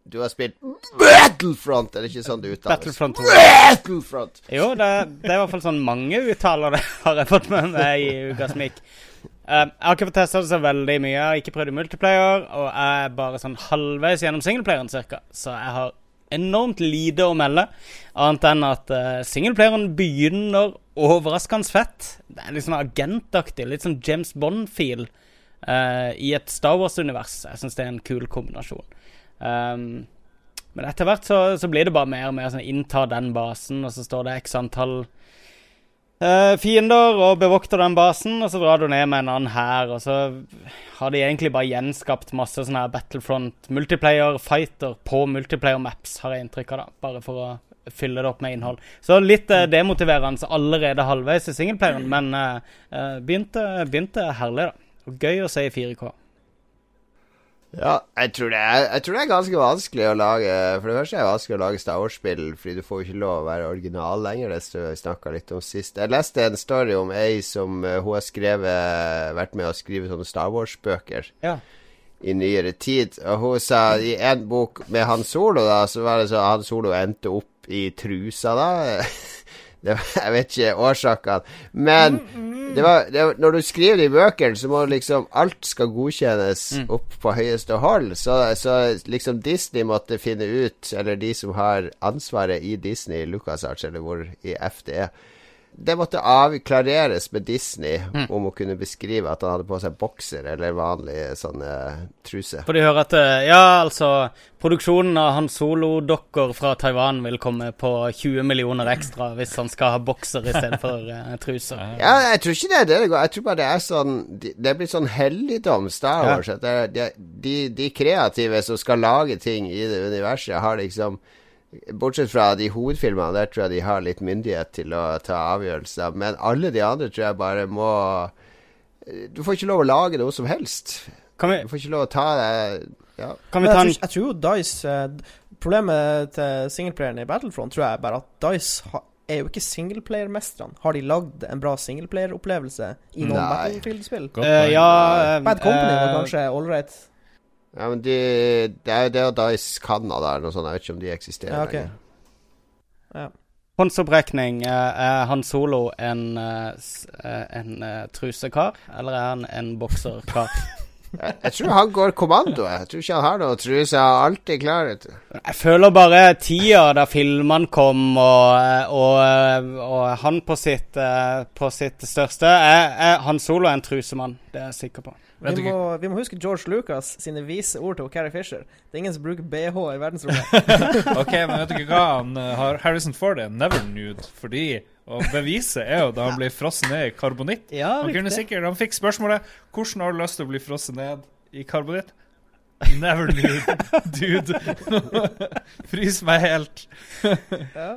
Du har spilt Battlefront, er det ikke sånn det uttales? Battlefront 2. Battlefront! Jo, det, det er i hvert fall sånn mange uttaler det har jeg fått med meg i uka som gikk. Um, jeg har ikke fått testa det så veldig mye. Jeg har ikke prøvd i multiplayer, og jeg er bare sånn halvveis gjennom singleplayeren cirka. Så jeg har enormt lite å melde, annet enn at uh, singleplayeren begynner overraskende fett. Det er sånn agentaktig, litt sånn James Bond-feel uh, i et Star Wars-univers. Jeg syns det er en kul kombinasjon. Um, men etter hvert så, så blir det bare mer og mer sånn innta den basen, og så står det x antall uh, fiender og bevokter den basen, og så drar du ned med en annen hær, og så har de egentlig bare gjenskapt masse sånne her Battlefront multiplayer fighter på multiplayer maps, har jeg inntrykk av, da. Bare for å fylle det opp med innhold. Så litt uh, demotiverende allerede halvveis i singleplayeren, men eh, begynte, begynte herlig, da. Og gøy å se i 4K. Ja, jeg tror, det er, jeg tror det er ganske vanskelig å lage For det første er det vanskelig å lage Star Wars-spill, fordi du får jo ikke lov å være original lenger. Det snakka litt om sist. Jeg leste en story om ei som eh, hun har skrevet vært med å skrive sånne Star Wars-bøker Ja. i nyere tid. Og hun sa i en bok med Han Solo, da, så var det så Han Solo endte opp i trusa, da. Det, jeg vet ikke årsakene. Men det var, det når du skriver i bøkene, så må liksom alt skal godkjennes opp på høyeste hold. Så, så liksom Disney måtte finne ut, eller de som har ansvaret i Disney, LucasArts, eller hvor i F det er det måtte avklareres med Disney om å kunne beskrive at han hadde på seg bokser eller vanlig sånn eh, truse. For de hører at eh, Ja, altså Produksjonen av Han Solo-dokker fra Taiwan vil komme på 20 millioner ekstra hvis han skal ha bokser i stedet for uh, truser. Ja, jeg tror ikke det er det det går. Jeg tror bare det er sånn Det blitt sånn helligdom, Star Ja. Wars. At det de, de, de kreative som skal lage ting i det universet, har liksom Bortsett fra de hovedfilmene, der tror jeg de har litt myndighet til å ta avgjørelser. Men alle de andre tror jeg bare må Du får ikke lov å lage noe som helst. Kan vi, Du får ikke lov å ta det Ja. kan vi ta jeg, en tror, jeg tror jo Dice eh, Problemet til singleplayeren i Battlefront tror jeg bare at Dice er jo ikke singleplayermestrene. Har de lagd en bra singleplayeropplevelse i noen Battlefield-spill? Eh. Ja eh, Bad Company var eh, kanskje ålreit. Ja men de, det er jo det og Dice Canada eller noe sånt. Jeg vet ikke om de eksisterer Ja, ok. lenger. Håndsopprekning. eh, Er Han Solo en, eh, eh, en trusekar, eller er han en bokserkar? Jeg, jeg tror han går kommando. Jeg tror ikke han har noe truse. Han er alltid klar. Jeg føler bare tida da filmene kom, og, og, og han på sitt, på sitt største er, er Han Solo er en trusemann, det er jeg sikker på. Vet Vi må, vi må huske George Lucas sine vise ord til Carrie Fisher. Det er ingen som bruker BH i verdensrommet. Ok, men vet du ikke hva han eh, har Harrison Ford er never nude fordi Og beviset er jo da han blir frosset ned i karbonitt. Ja, Han kunne sikkert Han fikk spørsmålet Hvordan har du lyst til å bli frosset ned i karbonitt? Never nude, dude. Frys meg helt. Ja.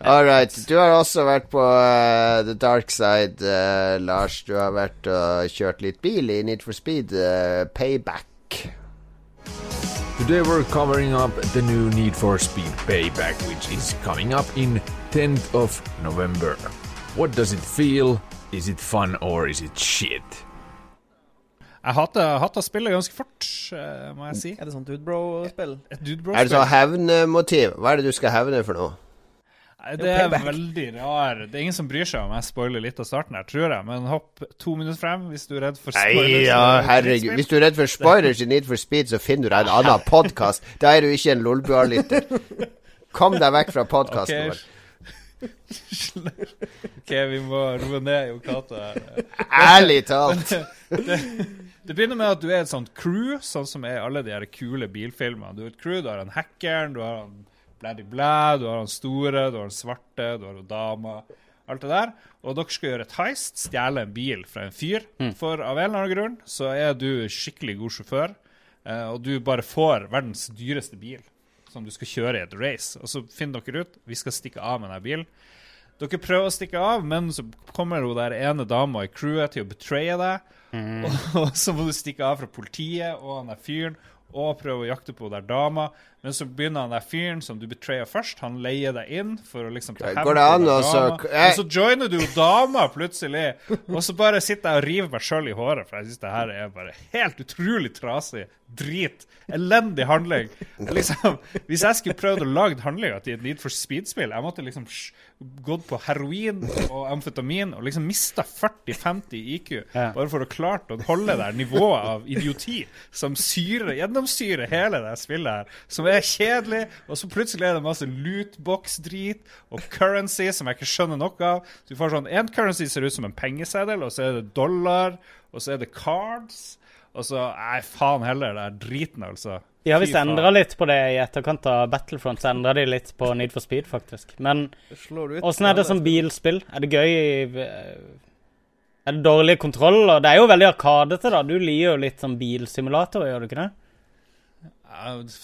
All right. Du har også vært på uh, the dark side, uh, Lars. Du har vært og kjørt litt bil i Need for Speed eh, Payback. Today we're covering up the new Need for Speed Payback, which is coming up in 10th of November. What does it feel? Is it fun or is it shit? Jeg hater, hater spillet ganske fort, må jeg si. Er det sånn Dudebro-spill? Dude Er det sånn hevnmotiv? Hva er det du skal hevne for noe? Det er veldig rar Det er ingen som bryr seg om jeg spoiler litt av starten her, tror jeg. Men hopp to minutter frem hvis du er redd for spoilers. Nei, ja, herregud. Hvis du er redd for spoilers i Need for Speed, så finner du deg en annen podkast. Da er du ikke en Lolbua-lytter. Kom deg vekk fra podkasten okay. vår. OK, vi må roe ned Yokata. Ærlig talt. Det begynner med at du er et sånt crew, sånn som er alle de her kule bilfilmene. Du er et crew, du har han hackeren, du har han blædi-blæ, du har han store, du har han svarte, du har han dama. Alt det der. Og dere skal gjøre et heist, stjele en bil fra en fyr. For av en eller annen grunn så er du skikkelig god sjåfør, eh, og du bare får verdens dyreste bil som du skal kjøre i et race. Og så finner dere ut vi skal stikke av med denne bilen. Dere prøver å stikke av, men så kommer hun der ene dama i crewet til å betraye deg. Og så må du stikke av fra politiet og han der fyren og prøve å jakte på der dama. Men så begynner han der fyren som du betrayer først, han leier deg inn for å liksom ta hevn på dama. Og så joiner du dama plutselig, og så bare sitter jeg og river meg sjøl i håret, for jeg syns det her er bare helt utrolig trasig. Drit. Elendig handling. Jeg Liksom, hvis jeg skulle prøvd å lage handlinga til et Need for Speed-spill, jeg måtte liksom gått på heroin og amfetamin og liksom mista 40-50 IQ Ja. bare for å klart å holde det nivået av idioti som syrer, gjennomsyrer hele det spillet her, som er kjedelig, og så plutselig er det masse lootbox-drit og currency som jeg ikke skjønner noe av. Du får sånn, En currency ser ut som en pengeseddel, og så er det dollar, og så er det cards. Og så Nei, faen heller, det er driten, altså. De har visst endra litt på det i etterkant av Battlefront. Så endra de litt på Need for Speed, faktisk. Men åssen er det som bilspill? Er det gøy? eh, Er det dårlige kontroller? Det er jo veldig arkadete, da. Du liker jo litt sånn bilsimulatorer, gjør du ikke det?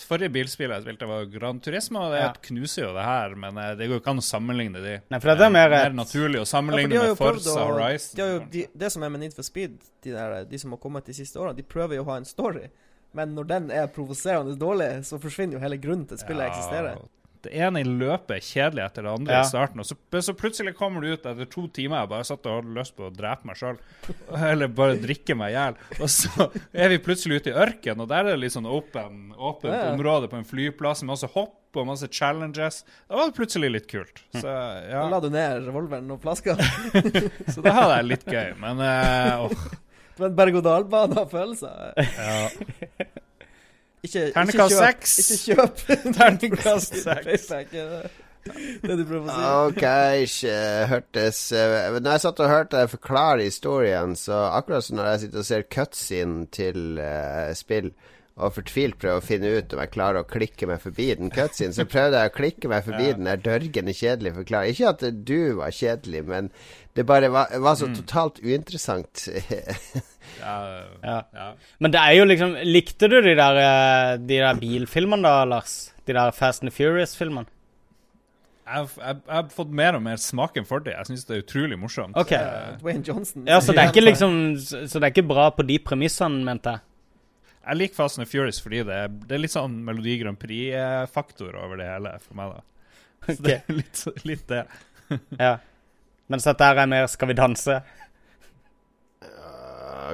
Forrige bilspill jeg spilte, var Gran Turismo, og det Ja. knuser jo det her, men eh, det går ikke an å sammenligne de. Nei, for det er mer mer naturlig å Ja, for sammenligne de med Forza og, Horizon. De har jo, de, det som er med Need for Speed, de, der, de som har kommet de siste årene, de prøver jo å ha en story. Men når den er provoserende dårlig, så forsvinner jo hele grunnen til at spillet eksisterer. Det ene i løpet er kjedelig etter det andre Ja. i starten, og så, så plutselig kommer du ut etter to timer jeg bare satt og hadde lyst på å drepe meg sjøl. Eller bare drikke meg i hjel. Og så er vi plutselig ute i ørkenen, og der er det litt sånn åpent Ja, ja. område på en flyplass med masse hopp og masse challenges. Da var det plutselig litt kult. Så Da la du ned revolveren og flaska. så da hadde jeg litt gøy. Men uh, åh, Det var en berg-og-dal-bane av følelser. ja. Ikke, Ternekast seks. Ikke kjøp. Ternekast seks. Det det du prøver å si? Ok, ikke hørtes eh, Når jeg satt og hørte deg forklare historien, så akkurat som når jeg sitter og ser cutscene til uh, spill, og fortvilt prøve å finne ut om jeg klarer å klikke meg forbi den cutscene, så prøvde jeg å klikke meg forbi den der dørgende kjedelige forklaringen. Ikke at du var kjedelig, men det bare var, var så totalt uinteressant. Ja, Ja. ja. Men det er jo liksom Likte du de der, eh, de der bilfilmene da, Lars? De der Fast and Furious-filmene? Jeg, har- jeg, jeg har fått mer og mer smaken for det. Jeg syns det er utrolig morsomt. OK. Uh, Dwayne Johnson. Ja, så det er ikke liksom Så så det er ikke bra på de premissene, mente jeg. Jeg liker Fast and Furious fordi det er, det er litt sånn Melodi Grand Prix-faktor over det hele for meg. da. Så det er litt, litt det. Ja. Mens dette er mer Skal vi danse?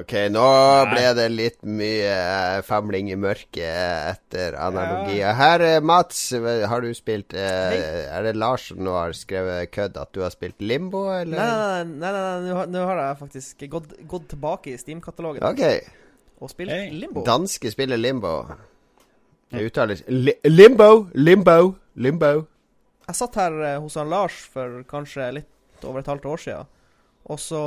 Ok, nå ble det litt mye eh, famling i mørket etter analogier. Her, eh, Mats, eh, har du spilt eh, Er det Lars som nå har skrevet kødd at du har spilt Limbo, Nei, eller? nei, nei, nei, nei, nå har- nå har jeg faktisk gått, gått tilbake i Steam-katalogen Ok. Og spilt Hey. Limbo. Danske spiller Limbo. Det uttales li Limbo, Limbo, Limbo. Jeg satt her eh, hos han Lars for kanskje litt over et halvt år siden. Og så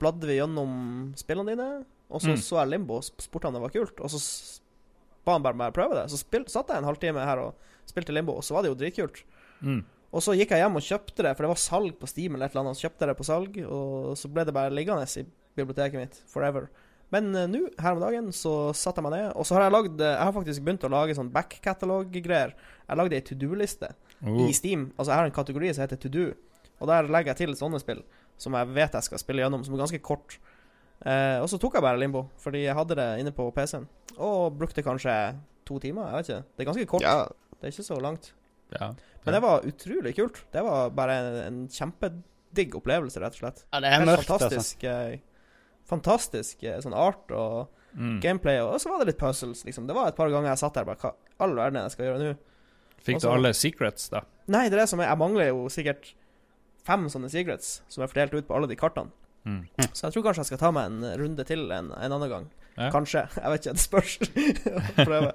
bladde vi gjennom spillene dine, og så Mm. så jeg Limbo og spurte han det var kult. Og så ba han bare meg prøve det. Så spil, satt jeg en halvtime her og spilte Limbo, og så var det jo dritkult. Mm. Og så gikk jeg hjem og kjøpte det, for det var salg på Steam eller et eller annet. Så kjøpte jeg det på salg, og så ble det bare liggende i biblioteket mitt forever. Men eh, nå, her om dagen, så satte jeg meg ned, og så har jeg lagd eh, Jeg har faktisk begynt å lage sånn back-catalog-greier. Jeg lagde ei to do-liste Oh. i Steam. Altså, jeg har en kategori som heter to do, og der legger jeg til sånne spill som jeg vet jeg skal spille gjennom, som er ganske kort. Eh, og så tok jeg bare Limbo, fordi jeg hadde det inne på PC-en. Og brukte kanskje to timer. Jeg vet ikke. Det er ganske kort. Ja, Det er ikke så langt. Ja. Men det var utrolig kult. Det var bare en, en kjempedigg opplevelse, rett og slett. Ja, det er mørkt, altså. fantastisk, eh, fantastisk eh, sånn art og Mm. gameplay. Og så var det litt puzzles, liksom. Det var et par ganger jeg satt der bare Hva all verden er det jeg skal gjøre nå? Fikk du alle secrets, da? Nei, det er det som er Jeg mangler jo sikkert fem sånne secrets som er fordelt ut på alle de kartene. Mm. Så jeg tror kanskje jeg skal ta meg en runde til en, en annen gang. Ja. Kanskje. Jeg vet ikke. Det spørs. Prøve.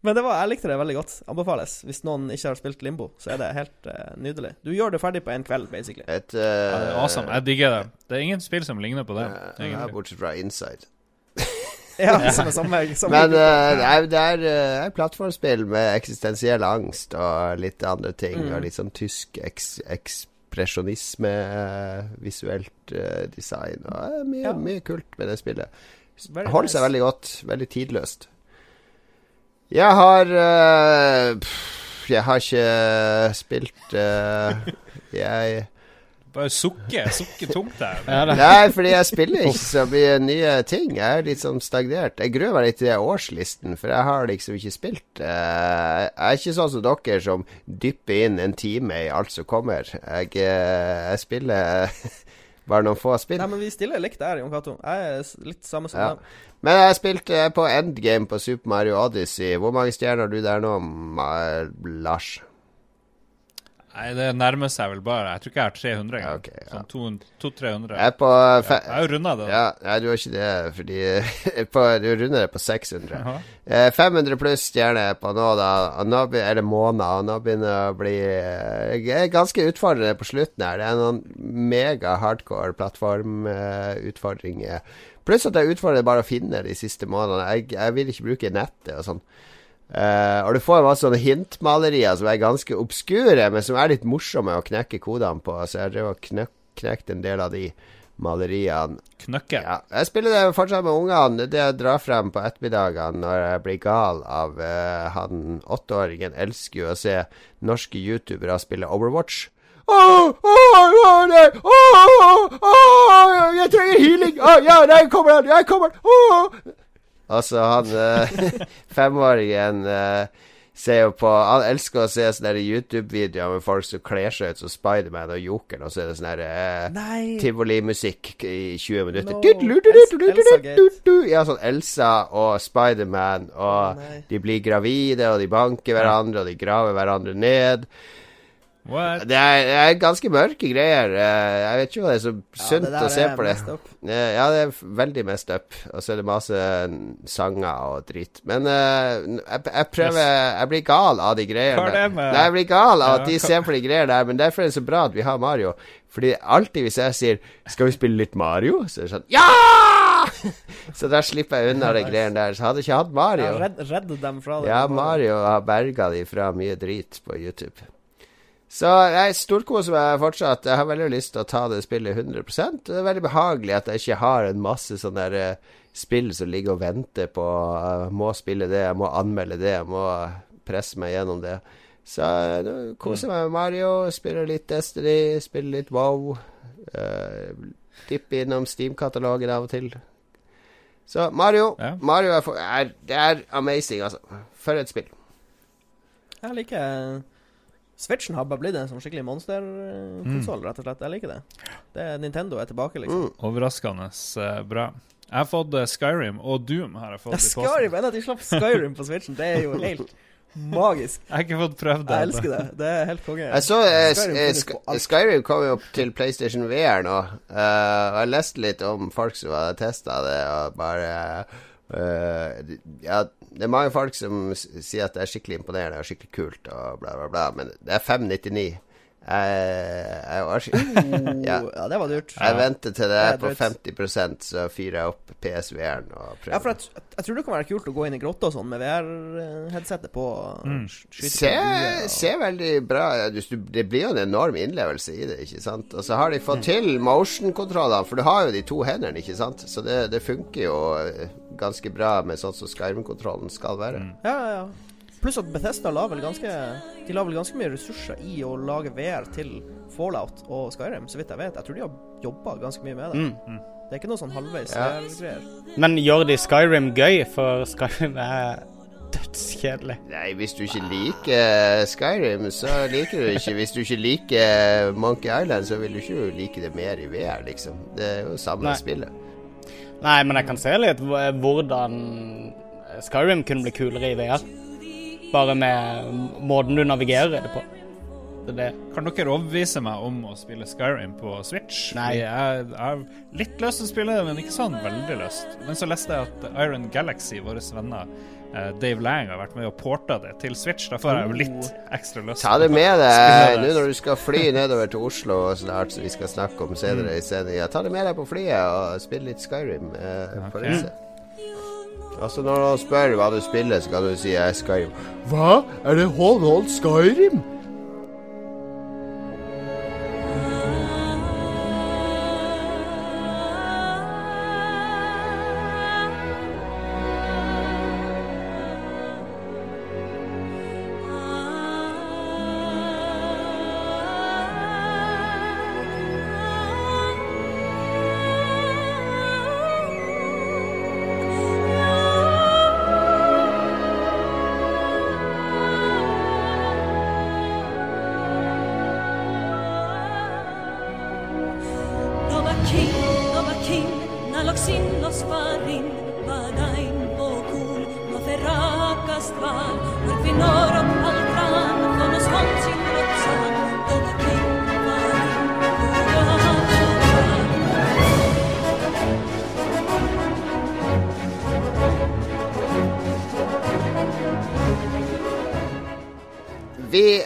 Men det var, jeg likte det veldig godt. Anbefales. Hvis noen ikke har spilt Limbo, så er det helt uh, nydelig. Du gjør det ferdig på én kveld, basically. et Ja, det er uh, awesome. Jeg digger det. Det er ingen spill som ligner på det. Uh, bortsett fra Inside. Ja, som er samme, samme Men eh, det er, det er et plattformspill med eksistensiell angst og litt andre ting. Mm. Og litt sånn tysk eks ekspresjonisme, eh, visuelt eh, design. Og mye, Ja. mye kult med det spillet. Very Holder seg veldig godt. Veldig tidløst. Jeg har uh, pff, Jeg har ikke spilt uh, Jeg Bare sukke. Sukke tungt der. Nei, fordi jeg spiller ikke så mye nye ting. Jeg er litt sånn stagnert. Jeg gruer meg litt til den årslisten, for jeg har liksom ikke spilt. Eh, jeg er ikke sånn som dere som dypper inn en time i alt som kommer. Jeg, eh, jeg spiller bare noen få spill. Nei, men vi stiller likt der, Jon Cato. Jeg er litt samme som Ja. deg. Men jeg spilte på endgame på Super Mario Odyssey. Hvor mange stjerner har du der nå, Lars? Nei, det nærmer seg vel bare Jeg tror ikke jeg har 300 Ja, engang. Okay, ja. Sånn 200-300. Jeg på fe Jeg har jo runda det. ja, Nei, du har ikke det, fordi på, Du runder det på 600. Jaha. Eh, 500 pluss stjerner på nå, da. Nå, er eller måneder. Og nå begynner det å bli eh, Jeg ganske utfordrende på slutten her. Det er noen mega hardcore plattformutfordringer. pluss at jeg er utfordrende bare å finne de siste månedene. Jeg, jeg vil ikke bruke nettet og sånn. Eh, og du får masse sånne hintmalerier som er ganske obskure, men som er litt morsomme å knekke kodene på. Så jeg drev og knek, knekte en del av de maleriene. Knøkke. Ja, jeg spiller det fortsatt med ungene. Det jeg drar frem på ettermiddagene når jeg blir gal av uh, han åtteåringen. Elsker jo å se norske youtubere spille Overwatch. Åh, åh, åh, nei, åh, jeg trenger healing! Oh, ja, der kommer han, jeg kommer! Åh. Altså, han eh, femåringen eh, ser jo på Han elsker å se sånne YouTube-videoer med folk som kler seg ut som Spiderman og Jokeren, og så er det sånn eh, tivolimusikk i 20 minutter. No. Ja, sånn Elsa og Spiderman, og nei. de blir gravide, og de banker hverandre, og de graver hverandre ned. Det er, det er ganske mørke greier. Eh, Jeg vet ikke hva det er så sunt ja, å se på det. messed Ja, det er veldig mest up. Og så er det masse sanger og dritt. Men uh, jeg, jeg prøver Jeg blir gal av de greiene. Nei, jeg blir gal av at de ser på de greiene der, men derfor er det så bra at vi har Mario. Fordi alltid hvis jeg sier 'Skal vi spille litt Mario?' så er det sånn Ja! så da slipper jeg unna de greiene der. Så hadde jeg ikke hatt Mario Ja, redd, redd dem fra det. ja, Mario har berga de fra mye drit på YouTube. Så jeg storkoser meg fortsatt. Jeg har veldig lyst til å ta det spillet 100% Det er veldig behagelig at jeg ikke har en masse sånne der, eh, spill som ligger og venter på Jeg Må spille det, jeg må anmelde det, jeg må presse meg gjennom det. Så eh, nå koser jeg meg med Mario, spiller litt Destiny, spiller litt Wow. Uh, Dipper innom Steam-katalogen av og til. Så Mario, Ja. Mario er, for, er, det er amazing, altså. For et spill. Jeg liker Switchen har bare blitt en sånn skikkelig monsterkonsoll, rett og slett. Jeg liker det. det er Nintendo er tilbake, liksom. Mm. Overraskende eh, bra. Jeg har fått eh, Skyrim og Doom. har jeg fått Ja. Skyrim! Enn at de slapp Skyrim på Switchen, det er jo helt magisk. Jeg har ikke fått prøvd det. Jeg elsker det. Det er helt konge. Jeg så eh, Skyrim alt. Skyrim kom jo opp til PlayStation VR nå. uh, og jeg leste litt om folk som hadde testa det, og bare uh, Ja, det er mange folk som sier at det er skikkelig imponerende og skikkelig kult, og bla, bla, bla. Men det er 599. Jeg, jeg, var, ja. Ja, det var lurt. jeg venter til det Det er på 50% så fyrer jeg opp PSVR-en og prøver. Ja, for jeg, jeg tror det kan være kult å gå inn i grotta og sånn med VR-headsetet på. Mm. Se, og- ser veldig bra. Det blir jo en enorm innlevelse i det, ikke sant. Og så har de fått til motion-kontrollene, for du har jo de to hendene, ikke sant. Så det, det funker jo eh, ganske bra med sånn som Skyrim-kontrollen skal være. Ja, ja, ja. Pluss at Bethesda la vel ganske De la vel ganske mye ressurser i å lage VR til Fallout og Skyrim, så vidt jeg vet. Jeg tror de har jobba ganske mye med det. Mm. Det er ikke noe sånn halvveis Ja. VR-greier. Men gjør de Skyrim gøy? For Skyrim er dødskjedelig. Nei, hvis du ikke liker Skyrim, så liker du ikke. Hvis du ikke liker Monkey Island, så vil du ikke like det mer i VR, liksom. Det er jo samme Nei. spillet. Nei, men jeg kan se litt hvordan Skyrim kunne bli kulere i VR. Bare med måten du navigerer det på. Det er det. Kan dere overbevise meg om å spille Skyrim på Switch? Nei. Jeg, har litt lyst til å spille det, men ikke sånn veldig lyst. Men så leste jeg at Iron Galaxy, våre venner, eh, Dave Lang, har vært med og porta det til Switch. Da får jeg jo litt ekstra lyst. Ta det med deg nå når du skal fly nedover til Oslo snart, som vi skal snakke om senere i sendinga. Ta det med deg på flyet og spill litt Skyrim eh, på reise. Altså Når noen spør hva du spiller, så kan du si Skyrim. Hva? Er det Hold Hold Skyrim?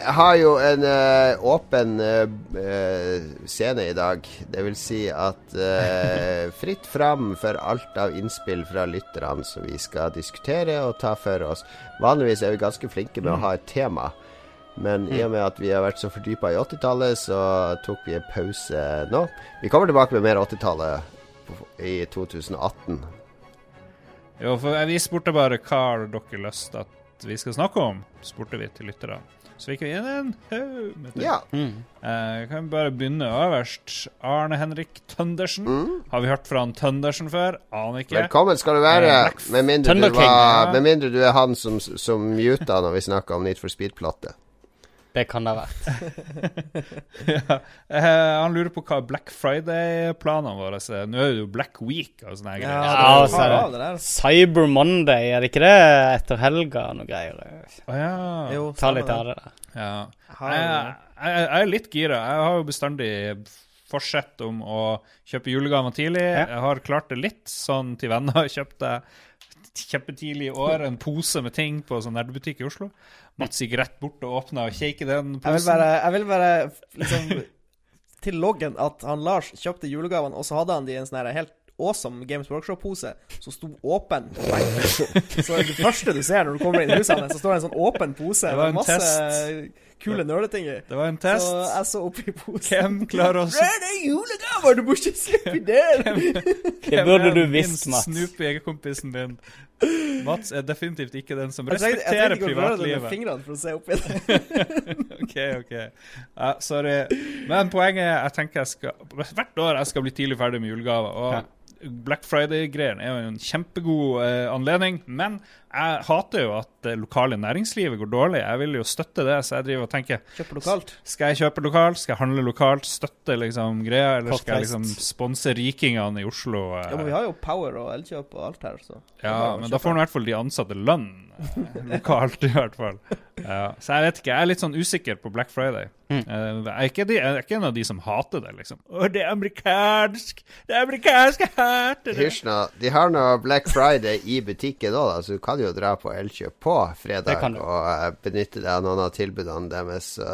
Har jo en eh, åpen eh, scene i dag. Det vil si at eh, fritt fram for alt av innspill fra lytterne som vi skal diskutere og ta for oss. Vanligvis er vi ganske flinke med å ha et tema. Men i og med at vi har vært så fordypa i 80-tallet, så tok vi en pause nå. Vi kommer tilbake med mer 80-tallet i 2018. Jo, for vi spurte bare hva dere lyst at vi skal snakke om, spurte vi til lyttere. Så vi inn en haug med ting. Ja. Eh, kan vi bare begynne øverst. Arne Henrik Tøndersen. Mm. Har vi hørt fra han Tøndersen før? Aner ikke. Velkommen skal du være, Eh, med mindre, du var, med mindre du er han som, som muta når vi snakka om Need for Speed-plate. Det kan det ha vært. ja. eh, han lurer på hva Black Friday-planene våre er. Nå er det jo Black Week og sånne Ja, greier. Ja, så er det-. Cyber Monday, er det ikke det etter helga? Noe greier. Oh, ja. Jo, Ta litt av det der. ja. Jeg Jeg, jeg, jeg er litt gira. Jeg har jo bestandig forsett om å kjøpe julegaver tidlig. Ja. Jeg har klart det litt sånn til venner. Kjøpte kjempetidlig i år en pose med ting på sånn nerdebutikk i Oslo. Mats gikk rett bort og åpna og kjekk den den Jeg vil posen. bare, jeg vil bare liksom til loggen at han Lars kjøpte julegavene, og så hadde han de i en sånn helt awesome Games Workshop-pose som sto åpen. Så det første du ser når du kommer inn i huset hans, så står det en sånn åpen pose Det var en med masse test. kule nerdeting i. Det var en test. Så jeg så oppi posen. Hvem klarer å Det er julegaver! Du må ikke slippe der! Det burde du visst, Mats. Snoopy-kompisen din. Mats er definitivt ikke den som respekterer privatlivet. jeg trenger ikke å røre det med fingrene for å se opp i det. OK, OK. Uh, sorry. Men poenget er jeg tenker jeg skal Hvert år jeg skal bli tidlig ferdig med julegaver. Og Ja. Black Friday-greiene er jo en kjempegod eh, anledning. Men jeg hater jo at det lokale næringslivet går dårlig. Jeg vil jo støtte det, så jeg driver og tenker Kjøpe lokalt. Skal jeg kjøpe lokalt? Skal jeg handle lokalt? Støtte liksom greia? Eller skal jeg liksom sponse rikingene i Oslo? eh? Ja, men vi har jo Power og Elkjøp og alt her, så Ja, men da får du i hvert fall de ansatte lønn. Eh, lokalt, i hvert fall. Ja, så jeg vet ikke. Jeg er litt sånn usikker på Black Friday. Mm. Eh, jeg, er ikke de, jeg er ikke en av de som hater det, liksom. Å, det er amerikansk! Det er amerikansk, jeg hater det! Hysj nå. De har nå Black Friday i butikken òg, så du kan jo dra på Elkjøp på fredag og eh, benytte deg av noen av tilbudene deres. Så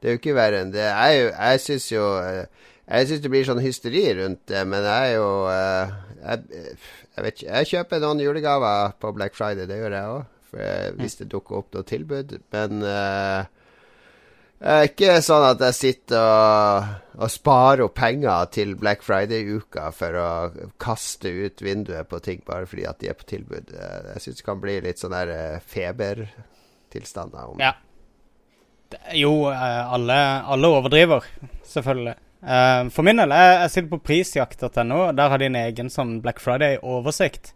det er jo ikke verre enn det. Jeg, jeg syns jo eh, Jeg syns det blir sånn hysteri rundt det, men jeg er jo eh, jeg, jeg vet ikke. Jeg kjøper noen julegaver på Black Friday, det gjør jeg òg. Hvis det dukker opp noe tilbud. Men eh, er ikke sånn at jeg sitter og, og sparer opp penger til Black Friday-uka for å kaste ut vinduet på ting bare fordi at de er på tilbud. Eh, Jeg syns det kan bli litt sånn der eh, febertilstander om Ja. Jo, eh, alle, alle overdriver, selvfølgelig. Eh, For min del, jeg, sitter på prisjakt.no. Der har de en egen sånn Black Friday-oversikt.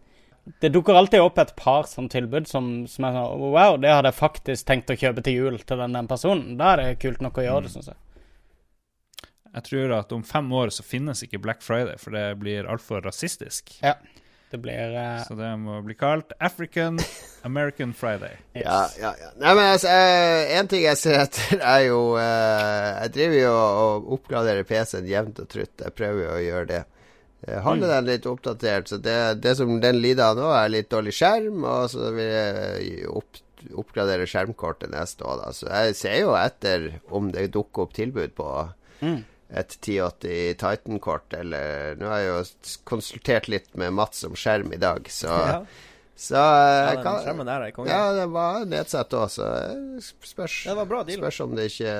Det dukker alltid opp et par sånn tilbud som, som er sånn Wow, det hadde jeg faktisk tenkt å kjøpe til jul til den, den personen. Da er det kult nok å gjøre det, syns jeg. Jeg tror at om fem år så finnes ikke Black Friday, for det blir altfor rasistisk. Ja. Det blir Uh... Så det må bli kalt African American Friday. Ja, ja, ja. Nei, men altså, en ting jeg ser etter, er jo eh, Jeg driver jo og oppgraderer PC-en jevnt og trutt. Jeg prøver jo å gjøre det. Jeg holder den litt oppdatert. Så det, det som den lider av nå, er litt dårlig skjerm, og så vil jeg opp, oppgradere skjermkortet neste år. Da. Så jeg ser jo etter om det dukker opp tilbud på Mm. et 1080 Titan-kort, eller Nå har jeg jo konsultert litt med Mats om skjerm i dag, så Ja, Så eh, ja den skjermen der er konge. ja, det var nedsatt òg, så eh, spørs, spørs om det ikke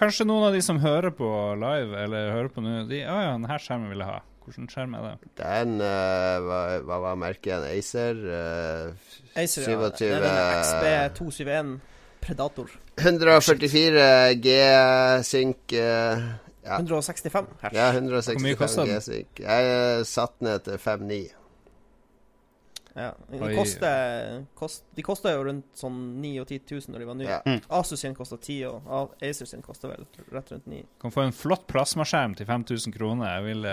kanskje noen av de som hører på live, eller hører på nå, de Å ja, denne skjermen vil jeg ha. Hvilken skjerm er det? Det er en eh, hva, hva var merket igjen? Acer? Uh, Acer, ja. 27 Det er den XB271 Predator. 144 G-sync uh, ja. 165 hertz. ja, Hvor mye 165 den? G-sync. Jeg eh, satt ned til 5,9. Ja. De, koster, kost, de koster jo rundt sånn 9 og 10 000 når de var nye. Ja. Asus sin koster 10, og Acer sin koster vel rett rundt 9. Kan få en flott plasmaskjerm til 5000 kroner. Jeg ville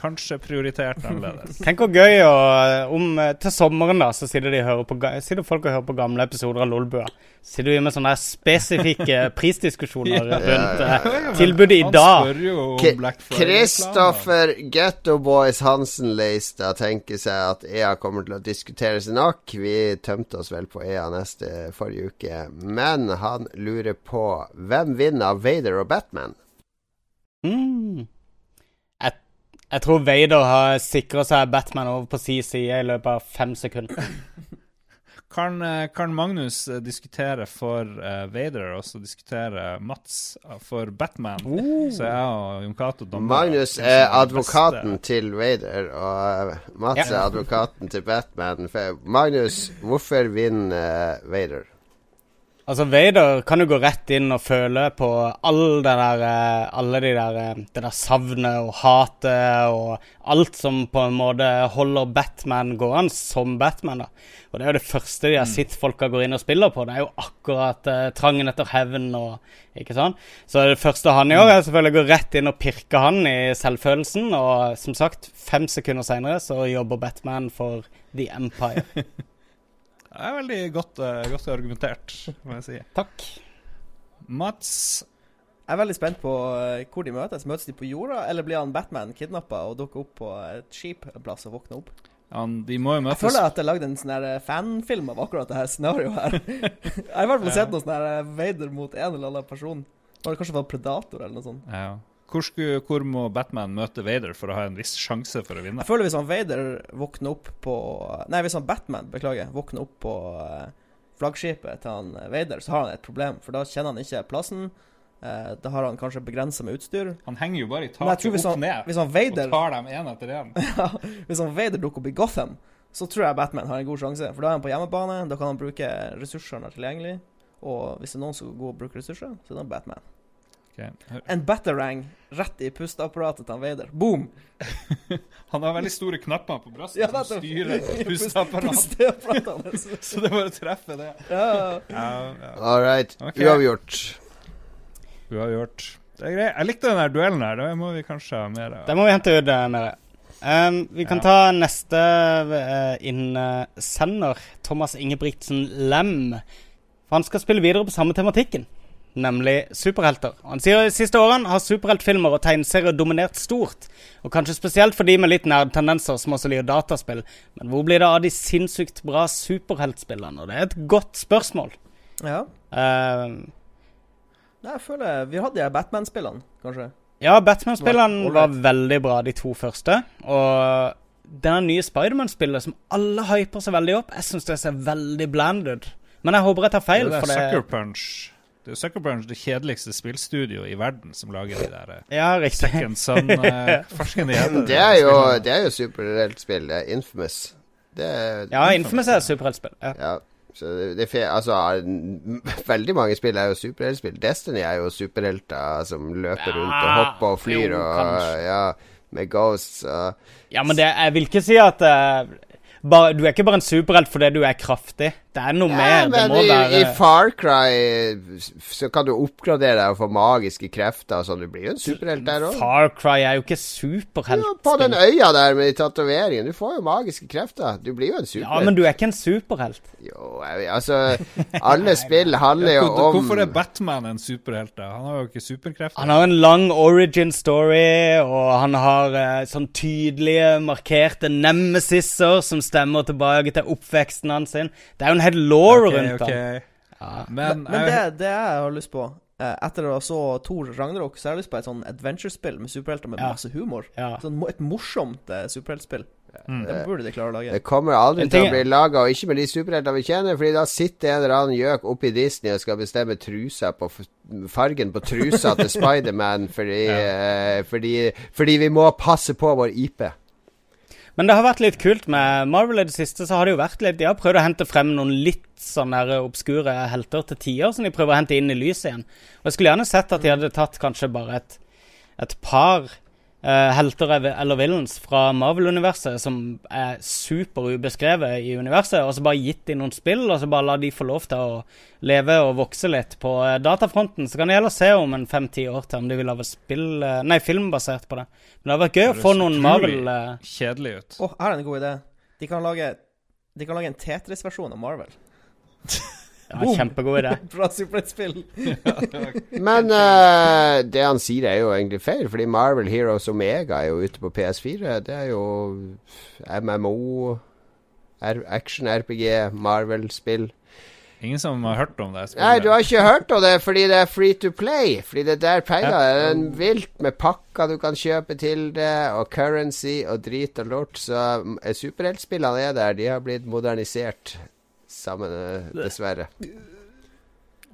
kanskje prioritert annerledes. Tenk hvor gøy og om, eh, Til sommeren, da, så sitter, de hører på, sitter folk og hører på gamle episoder av Lolbua. Sitter vi med sånne spesifikke prisdiskusjoner Ja. rundt Ja, eh, tilbudet i Han dag. spør jo om K- Black Friday-planer. Kristoffer Getto Boys Hansen Leistad tenker seg at EA kommer til å diskuteres nok. Vi tømte oss vel på EA neste forrige uke, men han lurer på hvem vinner av Vader og Batman? Mm. Jeg, jeg tror Vader har sikra seg Batman over på si side i løpet av fem sekunder. Kan, eh, kan Magnus eh, diskutere for uh, Vader, og så diskutere Mats for Batman? Så jeg og Jon Cato dommer. Magnus er advokaten beste. til Vader, og Mats Ja. er advokaten til Batman. Magnus, hvorfor vinner uh, Vader? Altså, Vader kan jo gå rett inn og føle på all det der, eh, alle de der, eh, det der savnet og hatet og alt som på en måte holder Batman gående som Batman. da. Og det er jo det første de har sett folka går inn og spiller på. Det er jo akkurat eh, trangen etter hevn og Ikke sånn. Så det første han gjør, er selvfølgelig å gå rett inn og pirke han i selvfølelsen. Og som sagt, fem sekunder seinere så jobber Batman for The Empire. Det er veldig godt, eh, godt argumentert, må jeg si. Takk. Mats Jeg er veldig spent på eh, hvor de møtes. Møtes de på jorda, eller blir han Batman kidnappa og dukker opp på et skip en plass og våkner opp? han, De må jo møtes. Jeg føler at jeg lagde en sånn eh, fanfilm av akkurat det her scenarioet her. Jeg har i hvert fall sett noe sånn Vader mot en eller annen person. Var det kanskje var Predator eller noe sånt? ja. Hvor, skulle, hvor må Batman møte Vader for å ha en viss sjanse for å vinne? Jeg føler hvis han Vader våkner opp på Nei, hvis han Batman, beklager, våkner opp på eh, flaggskipet til han Vader, så har han et problem. For da kjenner han ikke plassen. Eh, da har han kanskje begrensa med utstyr. Han henger jo bare i taket opp han, ned hvis han og tar dem én etter én. Hvis han Vader dukker opp i Gotham, så tror jeg Batman har en god sjanse. For da er han på hjemmebane, da kan han bruke ressursene tilgjengelig. Og hvis det er noen som går og bruker ressurser, så er det Batman. Ok. En batterang rett i pusteapparatet til han Vader. Boom! Han har veldig store knapper på brystet Ja, som styrer pusteapparatet. Pusteapparatet. Så det er bare å treffe det. Ja. Ja, ja. All right, Okay. uavgjort. Uavgjort. Det er greit. Jeg likte den duellen her. Det må vi kanskje ha mer Da Det må vi hente ut mer. Um, vi kan Ja. ta neste uh, innsender, Thomas Ingebrigtsen Lem. For han skal spille videre på samme tematikken, nemlig superhelter. Han sier de siste årene har superheltfilmer og tegneserier dominert stort. Og kanskje spesielt for de med litt nerdtendenser som også liker dataspill. Men hvor blir det av de sinnssykt bra superheltspillene? Og det er et godt spørsmål. Ja. Uh, Nei, jeg føler Vi hadde de Batman-spillene, kanskje. ja, Batman-spillene var, var veldig bra, de to første. Og denne nye Spiderman-spillet som alle hyper seg veldig opp, jeg syns det ser veldig bland ut. Men jeg håper jeg tar feil, det er for det Sucker Punch. Det er Sucker Punch, det kjedeligste spillstudio i verden, som lager de der eh, Ja. Second Son-forskerne gjennom Det er jo, det er jo superheltspill. Det er Infamous. Det er Ja, Infamous er superheltspill. Ja. Ja. Så det, det altså, veldig mange spill er jo superheltspill. Destiny er jo superhelter som løper rundt og hopper og flyr jo, og. Ja, med ghosts og Ja, men det, jeg vil ikke si at uh, bare, Du er ikke bare en superhelt fordi du er kraftig. Det er noe Ja, mer. Det må i, være i Far Cry så kan du oppgradere deg og få magiske krefter og sånn. Du blir jo en superhelt der òg. Far Cry er jo ikke Ja, på den øya der med de tatoveringene. Du får jo magiske krefter. Du blir jo en superhelt. Ja, men du er ikke en superhelt. Jo, jeg, altså Alle spill handler jo om Hvorfor er Batman en superhelt? da? Han har jo ikke superkrefter. Han har en lang origin story, og han har eh, sånn tydelige, markerte nemesiser som stemmer tilbake til oppveksten hans. sin. Det er jo en hel law okay, rundt okay. den. Ja. Men, Men det, det jeg har lyst på eh, Etter å ha så Thor Ragnarok, så har jeg lyst på et sånn adventure-spill med superhelter med Ja. masse humor. Ja. Sånn, et morsomt uh, superheltspill. Mm. Det burde de klare å lage. Det kommer aldri til å bli laga, og ikke med de superheltene vi kjenner, Fordi da sitter en eller annen gjøk oppe i Disney og skal bestemme trusa på f- fargen på trusa til Spiderman fordi, eh, fordi, fordi vi må passe på vår IP. Men det har vært litt kult med Marvel i det siste. så har det jo vært litt, De har prøvd å hente frem noen litt sånne obskure helter til tider, som de prøver å hente inn i lyset igjen. Og Jeg skulle gjerne sett at de hadde tatt kanskje bare et, et par eh, helter eller villains fra Marvel-universet som er superubeskrevet i universet, og så bare gitt dem noen spill, og så bare la de få lov til å leve og vokse litt på eh, datafronten. Så kan de heller se om en fem-ti år til om de vil lage spill, eh, nei, film basert på det. Men det hadde vært gøy å få noen Marvel Kjedelig ut. Å, her er en god idé. De kan lage De kan lage en Tetris-versjon av Marvel. ja, Boom. Kjempegod idé. Bra superheltspill. Men uh, det han sier, er jo egentlig feil, fordi Marvel Heroes Omega er jo ute på PS4. Det er jo MMO, action-RPG, Marvel-spill. Ingen som har hørt om det? spillet. Nei, du har ikke hørt om det fordi det er free to play. Fordi det er der penger er en vilt med pakker du kan kjøpe til det, og currency og drit og lort. Så mm, superheltspillene er der. De har blitt modernisert sammen, eh, dessverre.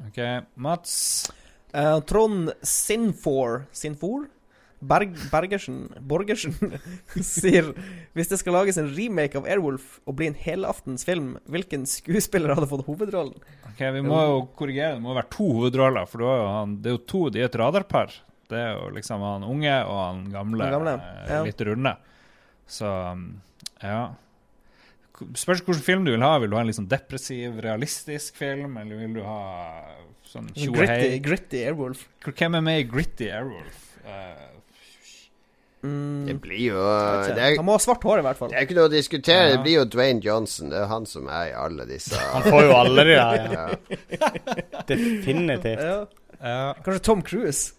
Ok, Mats. Uh, Trond Sinfor Sinfor? Berg, Bergersen Borgersen sier hvis det skal lages en remake av Airwolf og bli en helaftens film, hvilken skuespiller hadde fått hovedrollen? Ok, Vi må jo korrigere. Det må være to hovedroller. For det har jo han, det er jo to, de er et radarpar. Det er jo liksom han unge og han gamle. Han gamle, eh, ja. Litt runde. Så um, ja. Spørs hvilken film du vil ha. Vil du ha en litt sånn depressiv, realistisk film, eller vil du ha sånn Gritty, gritty Airwolf. Hvem er med i Gritty Airwolf? Uh, Mm, Det blir jo det er, Han må ha svart hår, i hvert fall. det er ikke noe å diskutere. Ja. Det blir jo Dwayne Johnson. Det er han som er i alle disse Han får jo alle de der. Ja. Definitivt. Ja. ja. Kanskje Tom Cruise.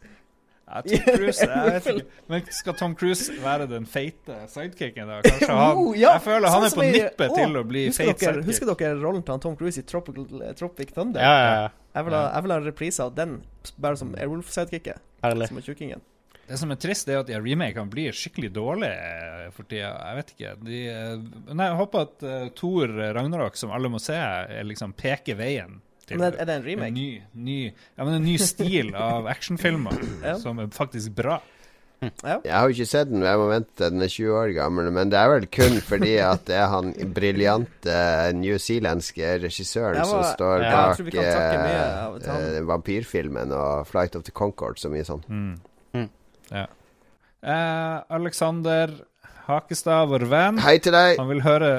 Ja, Tom Cruise, jeg vet ikke. Men skal Tom Cruise være den feite sidekicken, da? Kanskje han Oh, ja, Jeg føler han sånn er på nippet til å bli feit sidekick. husker dere rollen til Tom Cruise i Tropical, eh, Tropic Thunder? Ja, ja, ja. Jeg vil ha, jeg vil ha en reprise av den, bare som Airwolf-sidekicket. Som er tjukkingen. Det som er trist, er at de remakene blir skikkelig dårlige eh, for tida. Jeg vet ikke. De, eh, nei, jeg håper at uh, Thor Ragnarok, som alle må se, er liksom peker veien til Men er, det en en remake? ny, ny, ja, men en ny stil av actionfilmer Ja. som er faktisk bra. Jeg har jo ikke sett den, jeg må vente. Den er 20 år gammel. Men det er vel kun fordi at det er han briljante newzealandske regissøren Jeg som står Ja, bak tror vi kan takke mye eh, eh, vampyrfilmen og Flight of the Concord så mye sånn. Mm. Mm. Ja. Eh, Alexander Hakestad, vår venn. Hei til deg. Han vil høre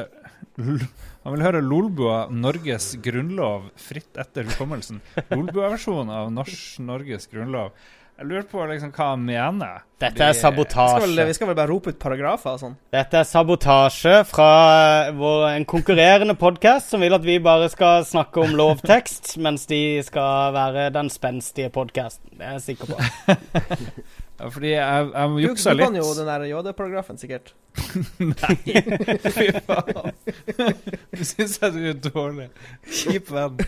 han vil høre Lolbua, Norges grunnlov, fritt etter hukommelsen. Lolbua-versjonen av norsk, Norges grunnlov. Jeg lurer på liksom hva han mener. Dette er er Vi skal, vel, sabotasje. vi skal vel bare rope ut paragrafer og sånn. Dette er sabotasje fra eh, vår, en konkurrerende podkast som vil at vi bare skal snakke om lovtekst, mens de skal være den spenstige podkasten. Det er jeg sikker på. Fordi jeg, jeg juksa litt. du kan jo den der jødeparagrafen, sikkert. Nei, fy faen. Du syns jeg du er dårlig. Kjip venn.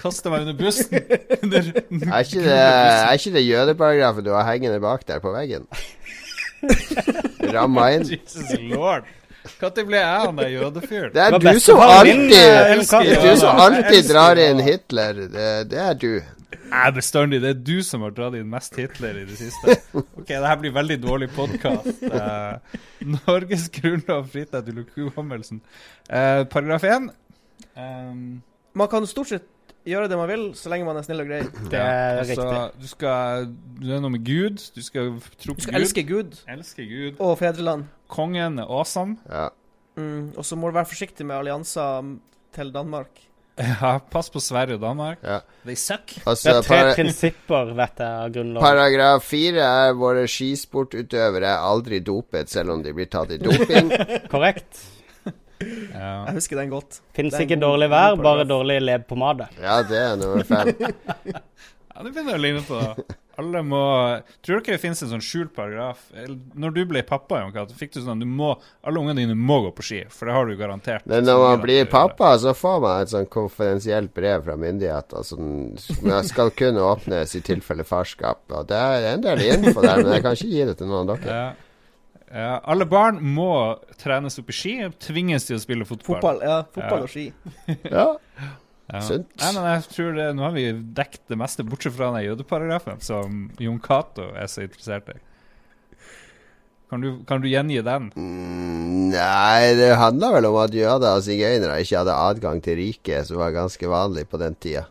Kaster meg under bussen. Under, Er ikke det, er ikke det jødeparagrafen du har hengende bak der på veggen? Ramma inn. Jesus lord. Når ble jeg han der jødefyren? Det er du som alltid Det du som alltid drar inn Hitler. Det, det er du. Jeg er bestandig. Det er du som har dratt inn mest Hitler i det siste. Ok, det her blir veldig dårlig podkast. Norges grunnlov fritar til hukommelsen. Eh, paragraf 1. Um, Man kan stort sett gjøre det man vil, så lenge man er snill og grei. Det er altså, riktig. Du skal Du er noe med Gud. Du skal tro Du skal Gud. elske Gud Elske Gud. og fedreland. Kongen er awesome. Ja. Mm, og så må du være forsiktig med allianser til Danmark. Ja, pass på Sverige og Danmark. Ja. They suck. Det Altså, er tre para prinsipper, vet jeg, av Grunnloven. paragraf fire er våre skisportutøvere er aldri dopet selv om de blir tatt i doping. Korrekt. Ja. Jeg husker den godt. Fins Det ikke god- dårlig vær, bare dårlig leppepomade. Ja, det er nummer fem. ja, det begynner å ligne på det. Alle må Tror dere det finnes en sånn skjult paragraf? Når du ble pappa, fikk du sånn du må, Alle ungene dine må gå på ski, for det har du garantert. Men når man blir pappa, så får man et sånn konfidensielt brev fra myndighetene som sånn, skal kunne åpnes i tilfelle farskap. Og det er en del info der, men jeg kan ikke gi det til noen av dere. Ja. Ja, alle barn må trenes opp i ski. Tvinges til å spille fotball. Fotball, ja, fotball Ja. og ski. Ja. Ja. Sunt. Nei, men jeg tror det, Nå har vi dekket det meste, bortsett fra den jødeparagrafen, som Jon Cato er så interessert i. Kan du, kan du gjengi den? Mm, nei, det handla vel om at jøder og sigøynere ikke hadde adgang til riket, som var ganske vanlig på den tida.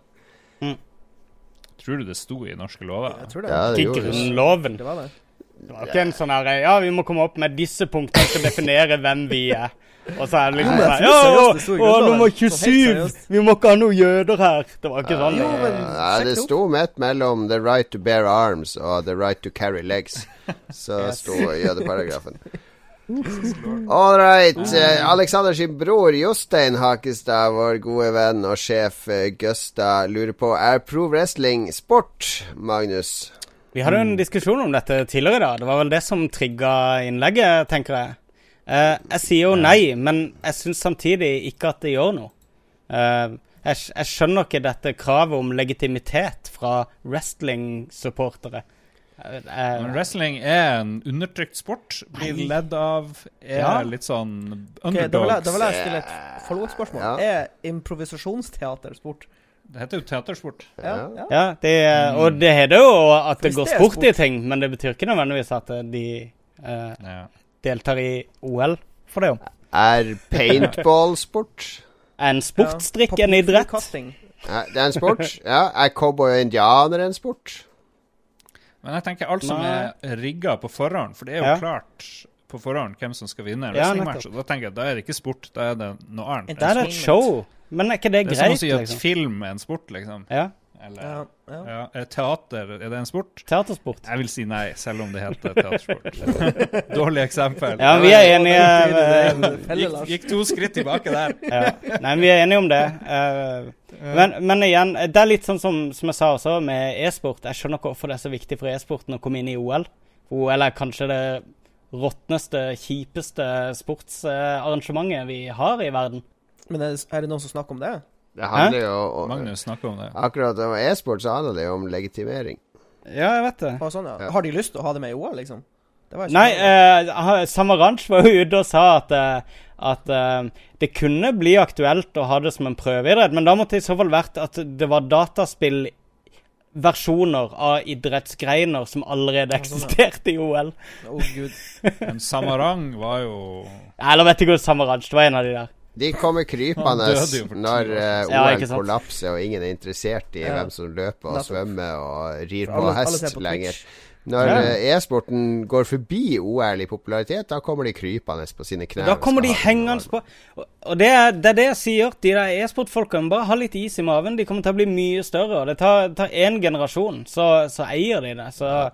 Tror du det sto i norske lover? Jeg tror det. Ja, det loven? Det var det. Det var ikke en sånn her Ja, vi må komme opp med disse punktene til å definere hvem vi er. Og så er det liksom sånn Ja, og, i nummer 27! Vi må ikke ha noen jøder her. Det var ikke sånn. Ja, det sto midt mellom 'the right to bear arms' og 'the right to carry legs'. Så sto jødeparagrafen. All right. Eh, Alexander sin bror Jostein Hakestad, vår gode venn og sjef Gøsta, Gusta, lurer på Er pro wrestling sport, Magnus? Vi hadde jo en diskusjon om dette tidligere i dag. Det var vel det som trigga innlegget, tenker jeg. Eh, jeg sier jo nei, men jeg syns samtidig ikke at det gjør noe. Uh, jeg, jeg skjønner ikke dette kravet om legitimitet fra wrestling-supportere. Uh, wrestling er en undertrykt sport. Blir ledd av. Er Ja. litt sånn Ok, da, vil jeg, da vil jeg stille et follow-up-spørsmål. Ja. Er improvisasjonsteater sport? det heter jo teatersport. Ja. ja. ja, det, og det heter jo at det Hvis går det sport i ting, men det betyr ikke nødvendigvis at de uh, Ja. Deltar i OL for det jo. Er paintball sport? En sportsdrikk Ja. en idrett? Det er en sport. Ja. Er cowboy og indianer en sport? Men jeg tenker alt som Nei. er rigga på forhånd, for det er jo Ja. klart på forhånd hvem som skal vinne en Ja, wrestlingmatch. og da tenker jeg da er det ikke sport, da er det noe annet. Det er et show. Men er ikke det Det er som å si at liksom? film er en sport, liksom. Ja. Eller Ja, ja. ja. Er teater er det en sport? Teatersport. Jeg vil si nei, selv om det heter teatersport. Dårlig eksempel. Ja, vi er enige. Gikk, gikk to skritt tilbake der. ja. Nei, vi er enige om det. Eh, men, men igjen, det er litt sånn som, som jeg sa også med e-sport. Jeg skjønner ikke hvorfor det er så viktig for e-sporten å komme inn i OL. OL er kanskje det råtneste, kjipeste sportsarrangementet vi har i verden. Men er det noen som snakker om det? Det handler jo om Magnus snakker om det. Akkurat om e-sport så handler det jo om legitimering. Ja, jeg vet det. Sånn, ja. Ja. Har de lyst til å ha det med i OL, liksom? Det var Nei, eh, Samaranch var jo ute og sa at, eh, at eh, det kunne bli aktuelt å ha det som en prøveidrett, men da måtte det i så fall vært at det var dataspill versjoner av idrettsgreiner som allerede sånn, eksisterte i OL. Oh, gud. Men Samarang var jo Eller vet ikke hvor Samaranch, det var en av de der. De kommer krypende når uh, eh, Ja, OL kollapser og ingen er interessert i Ja. hvem som løper og svømmer og rir på alle- alle hest på lenger. Når Ja. eh, e-sporten går forbi OL i popularitet, da kommer de krypende på sine knær. Da kommer de hengende på. Og- det er, det er det jeg sier. De der e-sportfolkene, bare ha litt is i maven. De kommer til å bli mye større. Og det tar, én generasjon, så, så eier de det. Så Det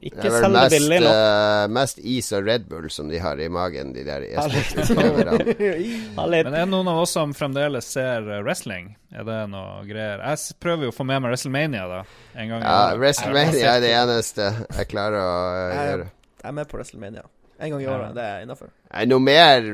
ikke billig selg det er billig nå. Uh, mest is og Red Bull som de har i magen, de der e-sportutøverne. Men er det noen av oss som fremdeles ser eh, wrestling? Er det noe greier? Jeg prøver jo å få med meg WrestleMania, da. En gang Ja. WrestleMania er det eneste jeg klarer å eh, gjøre. Jeg er med på WrestleMania. En gang i Ja. året. Det er innafor. Nei, noe mer,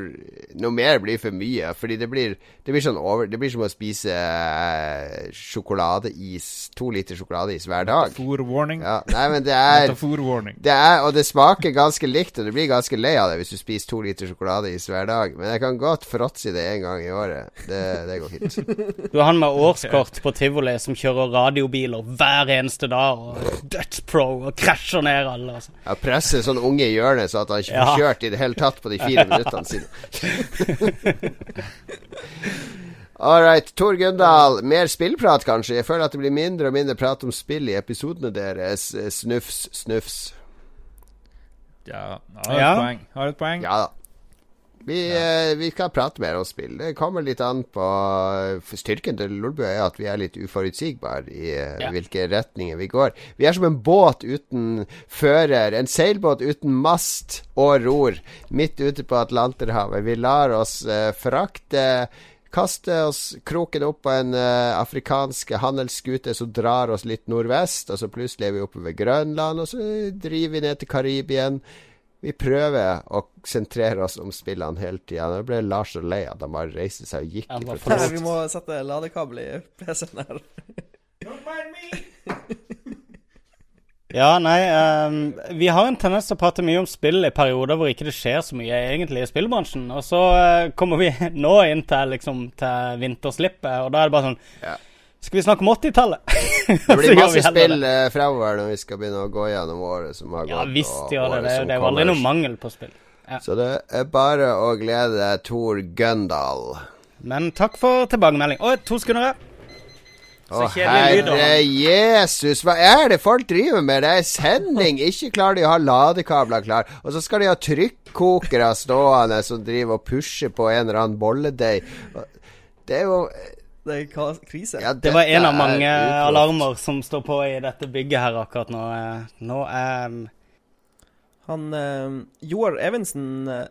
noe mer blir for mye. Fordi det blir, det blir sånn over Det blir som å spise eh, sjokoladeis. To liter sjokoladeis hver dag. Metafor-warning. Ja, nei, men det er det er, og det smaker ganske likt, og du blir ganske lei av det hvis du spiser to liter sjokoladeis hver dag. Men jeg kan godt fråtse i det en gang i året. Det, det går fint. Du har han med årskort på tivoli som kjører radiobiler hver eneste dag og dødspro og krasjer ned alle. Altså. Ja, presser sånn unge i hjørnet så at han ikke får kjørt i det hele tatt på de fire minuttene siden. All right, Tor Gundal. Mer spillprat, kanskje? Jeg føler at det blir mindre og mindre prat om spill i episodene deres. Snufs, snufs. Ja, har et Ja. poeng. Har et poeng. Ja da. Vi, eh, vi skal prate mer om spill. Det kommer litt an på Styrken til Lolbu er at vi er litt uforutsigbare i eh, Ja. hvilke retninger vi går. Vi er som en båt uten fører. En seilbåt uten mast og ror midt ute på Atlanterhavet. Vi lar oss eh, frakte Kaste oss kroken opp på en uh, afrikansk handelsskute som drar oss litt nordvest, og så plutselig er vi oppe ved Grønland, og så driver vi ned til Karibien. Vi prøver å sentrere oss om spillene hele tida. Nå ble Lars så lei at han bare reiste seg og gikk. I protest. Nei, vi må sette ladekabel i PC-en her. Ja, nei um, Vi har en tendens til å prate mye om spill i perioder hvor ikke det skjer så mye egentlig i spillbransjen. Og så uh, kommer vi nå inn til liksom til vinterslippet, og da er det bare sånn Ja. Skal vi snakke om 80-tallet? Det blir masse spill uh, fremover når vi skal begynne å gå gjennom året som har gått. Ja visst gjør det det. Det er jo aldri noe mangel på spill. Så det er bare å glede Tor Gøndal. Men takk for tilbakemelding. Og to sekunder. Å, herre Jesus, hva er det folk driver med? Det er sending! Ikke klarer de å ha ladekabler klar. Og så skal de ha trykkokere stående som driver og pusher på en eller annen bolledeig. Det er jo Det er krise. ja, Det var en av mange alarmer som står på i dette bygget her akkurat nå. Eh, Nå er Han eh, Joar Evensen eh,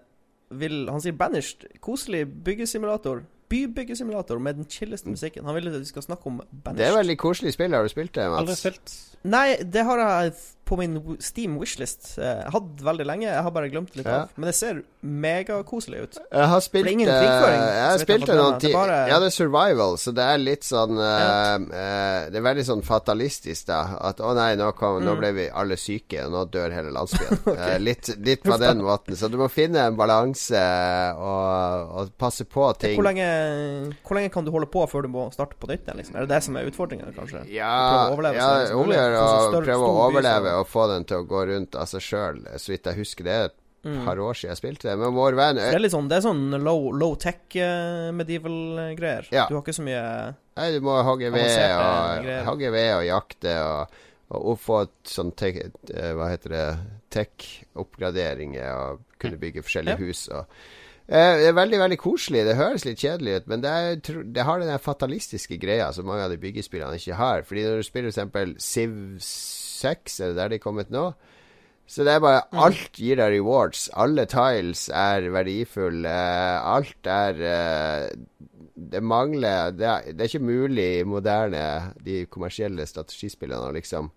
vil Han sier 'banished'. Koselig byggesimulator. Bybyggesimulator med den chilleste musikken. Han vil at vi skal snakke om 'banished'. Det er veldig koselig spill. Har du spilt det, aldri spilt. Nei, det har jeg på min Steam wishlist. Eh, Jeg hadde veldig lenge. Jeg har bare glemt det litt Ja. av. Men det ser megakoselig ut. Jeg har spilt det er ingen eh, Jeg har spilt det noen timer. er bare- Ja, det er survival, så det er litt sånn Ja. eh, Det er veldig sånn fatalistisk, da. At å nei, nå, kom, nå Mm. ble vi alle syke, og nå dør hele landsbyen. Eh, litt, litt på den måten. Så du må finne en balanse og, og passe på ting. Hvor lenge, hvor lenge kan du holde på før du må starte på nytt? Liksom? Er det det som er utfordringen, kanskje? Ja, å overleve ja mulig. å prøve å overleve og få den til å gå rundt av seg sjøl. Så vidt jeg husker, det er et Mm. par år siden jeg spilte det. Men vår venn det er litt sånn, er sånn low, low tech eh, medieval greier. Ja. Du har ikke så mye Nei, du må hogge ved og, hogge ved og jakte og, og få sånn tech, eh, Hva heter det Tech-oppgraderinger og kunne bygge forskjellige Ja. hus og Eh, Det er veldig veldig koselig. Det høres litt kjedelig ut, men det, er, det har den fatalistiske greia som mange av de byggespillene ikke har. Fordi når du spiller f.eks. Civ 6, er det der de er kommet nå? Så det er bare Alt gir deg rewards. Alle tiles er verdifulle. Alt er eh, Det mangler det er, det er ikke mulig i moderne, de kommersielle strategispillene å liksom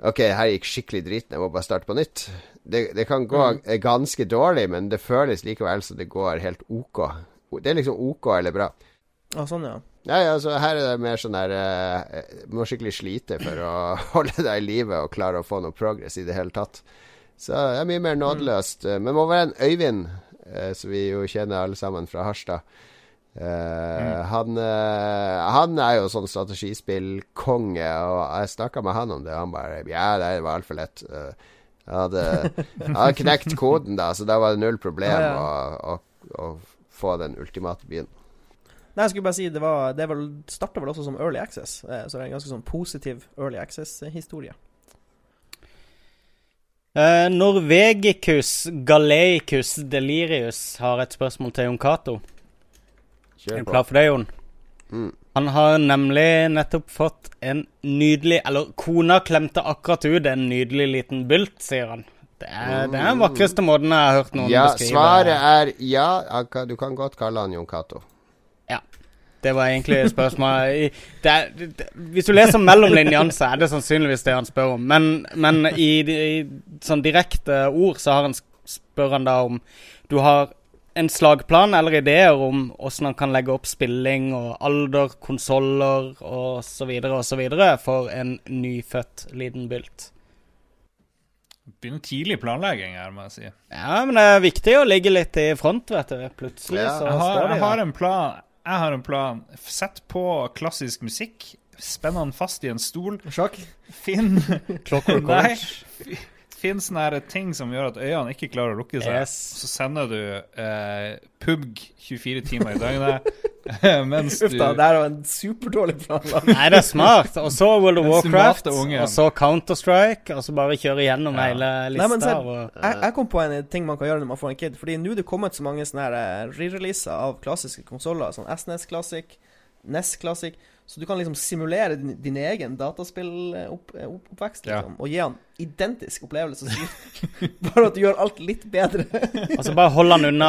OK, her gikk skikkelig dritten, jeg må bare starte på nytt. Det, det kan gå mm. ganske dårlig, men det føles likevel som det går helt OK. Det er liksom OK eller bra. Ja, sånn, ja. Nei, altså her er det mer sånn der uh, må skikkelig slite for å holde deg i live og klare å få noe progress i det hele tatt. Så det er mye mer nådeløst. Mm. Men må være en Øyvind, uh, som vi jo kjenner alle sammen fra Harstad eh, han, eh, han er jo sånn strategispillkonge, og jeg snakka med han om det, og han bare Ja, det var altfor lett. Eh, jeg hadde, jeg hadde knekt koden, da, så da var det null problem Ja, ja. Å, å, å få den ultimate byen. Nei, jeg skulle bare si det var Det starta vel også som Early Access, eh, så det er en ganske sånn positiv Early Access-historie. Uh, Norvegicus Galeicus Delirius har et spørsmål til Jon Cato. Er du på. klar for det, Jon? Mm. Han har nemlig nettopp fått en nydelig Eller kona klemte akkurat ut en nydelig liten bylt, sier han. Det er, det er den vakreste måten jeg har hørt noen Ja, beskrive svaret er ja. Du kan godt kalle han Jon Cato. Det var egentlig spørsmålet det er, det, Hvis du leser mellom linjene, så er det sannsynligvis det han spør om. Men, men i, i sånn direkte ord så har han, spør han da om du har en slagplan eller ideer om hvordan han kan legge opp spilling og alder, konsoller osv. osv. for en nyfødt liten bylt. Begynner tidlig planlegging her, må jeg si. Ja, men det er viktig å ligge litt i front, vet du. Plutselig Ja. så Jeg har, står de jeg har en plan. Jeg har en plan. Sett på klassisk musikk. Spenn han fast i en stol. Sjakk. Finn Clockwork. Orange. F- Finn sånne ting som gjør at øynene ikke klarer å lukke seg. Yes. Så sender du eh, PUBG 24 timer i døgnet mens Uff da, det her var en superdårlig plan. Nei, det er smart. Og så World of Warcraft, og så Counter-Strike, og så bare kjøre gjennom Ja. hele Nei, men se, og, jeg, jeg kom på en ting man kan gjøre når man får en kid. Fordi nå er det kommet så mange sånne eh, re-releaser av klassiske konsoller. Sånn SNES Classic, NES Classic. Så du kan liksom simulere din, din egen dataspilloppvekst opp, liksom, og gi han identisk opplevelse. Så, bare at du gjør alt litt bedre. altså bare hold han unna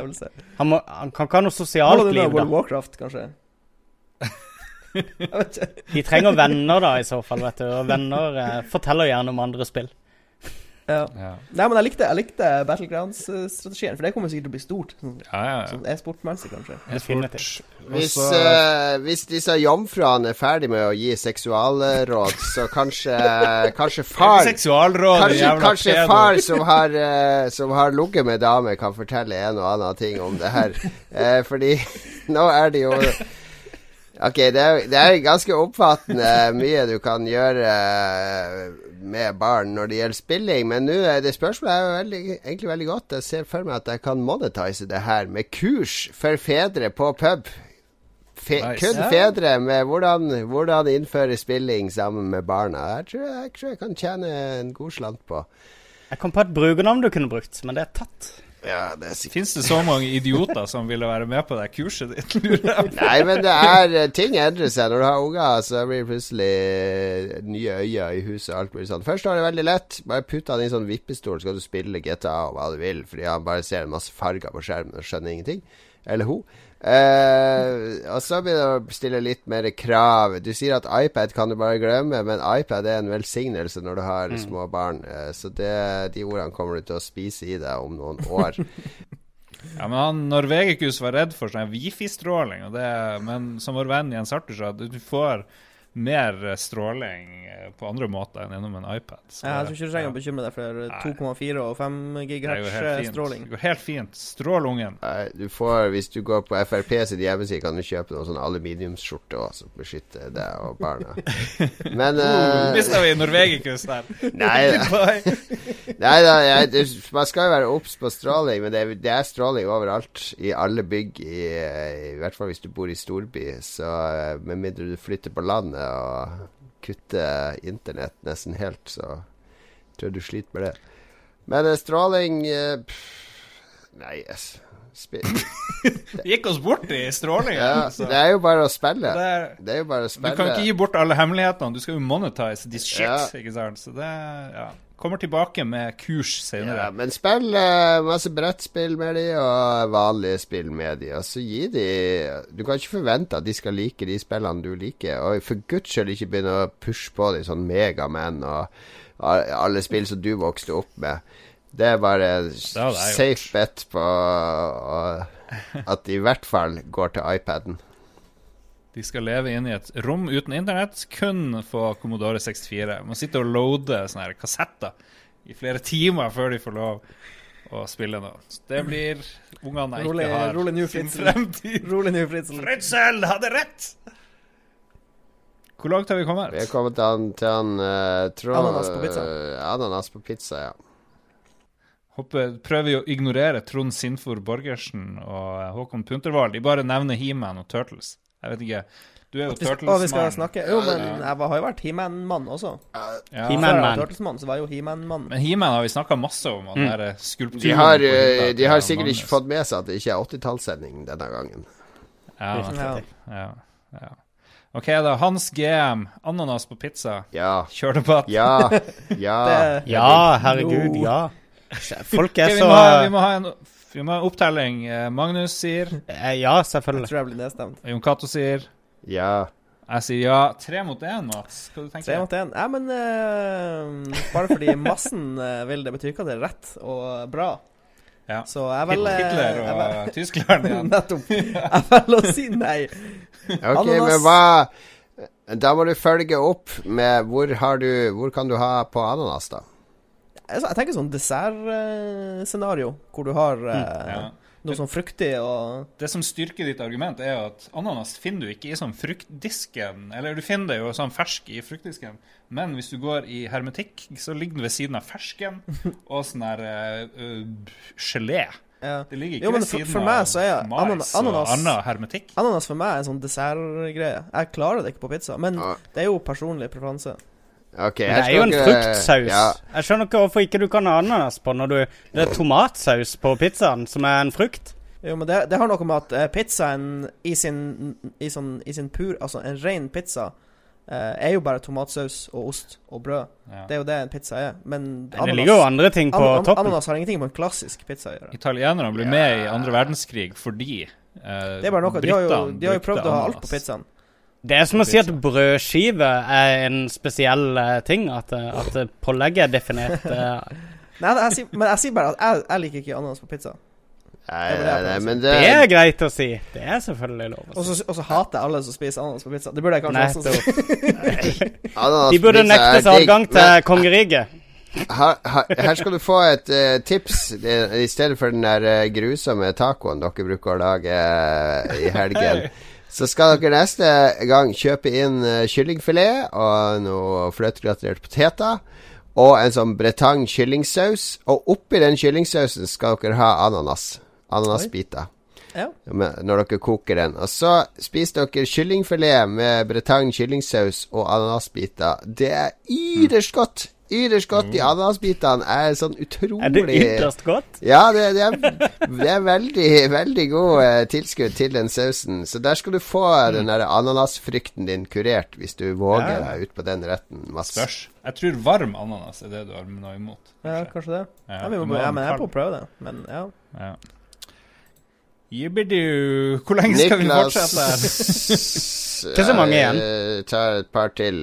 han, må, han kan ikke ha noe sosialt liv, da. World. Warcraft, kanskje. De trenger venner, da, i så fall. vet du Og venner eh, forteller gjerne om andre spill. Ja. ja. Nei, men jeg likte, jeg likte Battlegrounds-strategien, for det kommer sikkert til å bli stort. Sånn, Ja, ja, ja. sånn e-sportmessig, kanskje. Definitivt. Hvis, Også- eh, hvis disse jomfruene er ferdig med å gi seksualråd, så kanskje Kanskje far Seksualråd, Kanskje, jævla kanskje pedo. far som har, uh, som har ligget med dame, kan fortelle en og annen ting om det her. Uh, fordi nå er det jo Ok, det er, det er ganske oppfattende mye du kan gjøre med barn når det gjelder spilling, men nå er det spørsmålet er veldig, egentlig veldig godt. Jeg ser for meg at jeg kan monetize det her med kurs for fedre på pub. Fe Nice. Kun Ja. fedre med hvordan, hvordan innføre spilling sammen med barna. Jeg tror jeg, tror jeg kan tjene en god slant på. Jeg kom på et brukernavn du kunne brukt, men det er tatt. Ja, det er Fins det så mange idioter som ville være med på det kurset ditt? Nei, men det er eh, Ting endrer seg. Når du har unger, så blir det plutselig eh, nye øyne i huset alt blir sånn. Først var det veldig lett. Bare putt han i en sånn vippestol, så skal du spille GTA og hva du vil. Fordi han bare ser en masse farger på skjermen og skjønner ingenting. Eller hun. Eh, og så begynner jeg å stille litt mer krav. Du sier at iPad kan du bare glemme, men iPad er en velsignelse når du har små barn. Eh, så det, de ordene kommer du til å spise i deg om noen år. Ja, men han Norvegikus var redd for sånn wifi-stråling, men som vår venn Jens Arthur sa, du får mer eh, stråling eh, på andre måter enn gjennom en iPad. Så Ja, jeg tror ikke du trenger å ja, bekymre deg for 2,4 og 5 GHz-stråling. Det går helt fint. Strål ungen. Nei, du får, Hvis du går på Frp sin hjemmeside, kan du kjøpe noen sånn aluminiumsskjorte også, som beskytter deg og barna. Men eh, Mista vi Norvegikus der. Nei. Nei da, jeg, det, man skal jo være obs på stråling, men det, det er stråling overalt. I alle bygg, i, i hvert fall hvis du bor i storby. Så eh, med mindre du flytter på landet og kutter internett nesten helt, så jeg tror jeg du sliter med det. Men eh, stråling eh, pff, Nei, yes. Gikk oss bort i stråling. ja, det er jo bare å spille. Det er- Det er jo bare å Du kan ikke gi bort alle hemmelighetene. Du skal jo monetize this shit. Ja. Ikke sant? Så det ja. Kommer tilbake med kurs senere. Ja, men spill uh, masse brettspill med de, og vanlige spill med de. Og så gi de Du kan ikke forvente at de skal like de spillene du liker. Og for guds skyld ikke begynne å pushe på de sånn Megaman og alle spill som du vokste opp med. Det er bare hadde safe bet på at de i hvert fall går til iPaden. De skal leve inne i et rom uten internett, kun på Commodore 64. Man sitter og loader sånne her kassetter i flere timer før de får lov å spille noe. Så det blir ungene jeg ikke har rolig rolig sin fremtid. Rolig nå, Fritzel. Fritzel hadde rett! Hvor langt har vi kommet? Vi har kommet til han, til han eh, Trond- Ananas på pizza. ananas på pizza, ja. Håper, prøver vi å ignorere Trond Sinfor Borgersen og Håkon Puntervold. De bare nevner He-Man og Turtles. Jeg vet ikke. Du er jo Turtles-mann. vi skal snakke Jo, men jeg var, har jo vært He-Man-mann også. Ja. He-Man. Før jeg var Man. Turtles-mann, så var jeg jo He-Man-mann. Men He-Man har vi snakka masse om. Mm. Skulpturen De har, eh, de har sikkert ikke fått med seg at det ikke er 80-tallssending denne gangen. ja, Ja. ja. OK, da. Hans GM. Ananas på pizza. Ja. Kjøledebatt. Ja. Ja. Det- Ja, herregud, ja. Folk er okay, vi, så må ha, vi, må ha en, vi må ha en opptelling. Eh, Magnus sier. Eh, Ja, Jeg selvfølgelig. tror jeg blir nedstemt. Jon Cato sier. ja. Jeg sier ja. Tre mot én, Mats. Hva du tenker Tre mot én. Ja, men uh, Bare fordi massen uh, vil det, betyr ikke at det er rett og bra. Ja. Så jeg velger Hitler og vel- Tyskland igjen. Nettopp. Jeg velger å si nei. Ok, Ananas. men hva Da må du følge opp med hvor har du Hvor kan du ha på ananas, da? Jeg tenker sånn dessertscenario, hvor du har mm, Ja. noe sånn fruktig og Det som styrker ditt argument, er at ananas finner du ikke i sånn fruktdisken. Eller du finner det jo sånn fersk i fruktdisken, men hvis du går i hermetikk, så ligger den ved siden av fersken og sånn der uh, gelé. ja. Det ligger ikke Jo, men ved siden for meg av så er mais ananas- ananas- og annen hermetikk. Ananas for meg er en sånn dessertgreie. Jeg klarer det ikke på pizza, men ja. det er jo personlig preferanse. Ok, Men det er jo en ikke, fruktsaus. Ja. Jeg skjønner ikke hvorfor ikke du kan ha ananas på når du Det er tomatsaus på pizzaen, som er en frukt. Jo, men det, det har noe med at eh, pizzaen i sin, i, sånn, i sin pur Altså, en ren pizza eh, er jo bare tomatsaus og ost og brød. Ja. Det er jo det en pizza er. Men Det ligger jo andre ting på an, an, toppen. ananas har ingenting med en klassisk pizza å gjøre. Italienerne ble med i andre verdenskrig fordi eh, Det er bare noe De har jo, de har jo prøvd å ha alt på pizzaen. Det er som å si at brødskive er en spesiell eh, ting. At, eh, at eh, pålegget er definert Nei, jeg sier, men jeg sier bare at jeg, jeg liker ikke ananas på pizza. Nei, Det nei, nei, men Det det er greit å si. Det er selvfølgelig lov å Og si. så, og så hater jeg alle som spiser ananas på pizza. Det burde jeg kanskje også si. ananas De burde nektes adgang til men- kongeriket. her, her, her skal du få et uh, tips i stedet for den der uh, grusomme tacoen dere bruker å lage uh, i helgen. Så skal dere neste gang kjøpe inn uh, kyllingfilet og noe fløtegratulerte poteter. Og en sånn bretang kyllingsaus. Og oppi den kyllingsausen skal dere ha ananas. Ananasbiter. Ja. Når dere koker den. Og så spiser dere kyllingfilet med bretang kyllingsaus og ananasbiter. Det er ytterst godt. Ytterst godt. De ananasbitene er sånn utrolig Er det ytterst godt? ja, det, det, er, det er veldig, veldig god eh, tilskudd til den sausen. Så der skal du få den der ananasfrykten din kurert, hvis du våger Ja. deg ut på den retten. Mats. Spørs. Jeg tror varm ananas er det du har noe imot. Ja, kanskje det. Ja, Ja, vi må, ja, men jeg er på å prøve det. Men ja. Ja. Jibbidu. Hvor lenge skal vi fortsette? Ikke så mange igjen. Jeg tar et par til.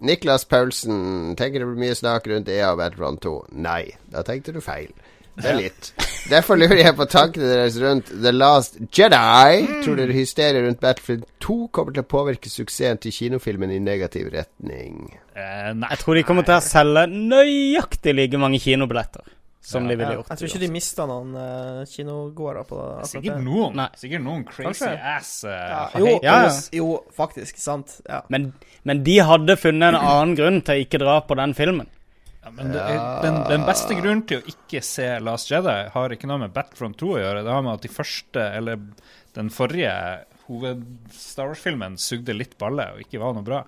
Niklas Paulsen tenker det blir mye snakk rundt EA og Battlefront 2. Nei, da tenkte du feil. Det er litt. Derfor lurer jeg på tankene deres rundt The Last Jedi. Tror dere hysteriet rundt Battlefield 2 kommer til å påvirke suksessen til kinofilmen i negativ retning? Eh, nei. Jeg tror de kommer til å selge nøyaktig like mange kinobilletter som Ja. de ville gjort. Jeg tror ikke de mista noen uh, kinogåere på det. Sikkert noen. Nei. Sikkert noen crazy Kanskje. ass uh, Ja, jo, jo, faktisk. Sant. Ja. Men, men de hadde funnet en annen grunn til å ikke dra på den filmen. Ja, men det, er- den, den beste grunnen til å ikke se Last Jedi har ikke noe med Battlefront 2 å gjøre. Det har med at de første, eller den forrige hoved-Star Wars-filmen sugde litt balle og ikke var noe bra.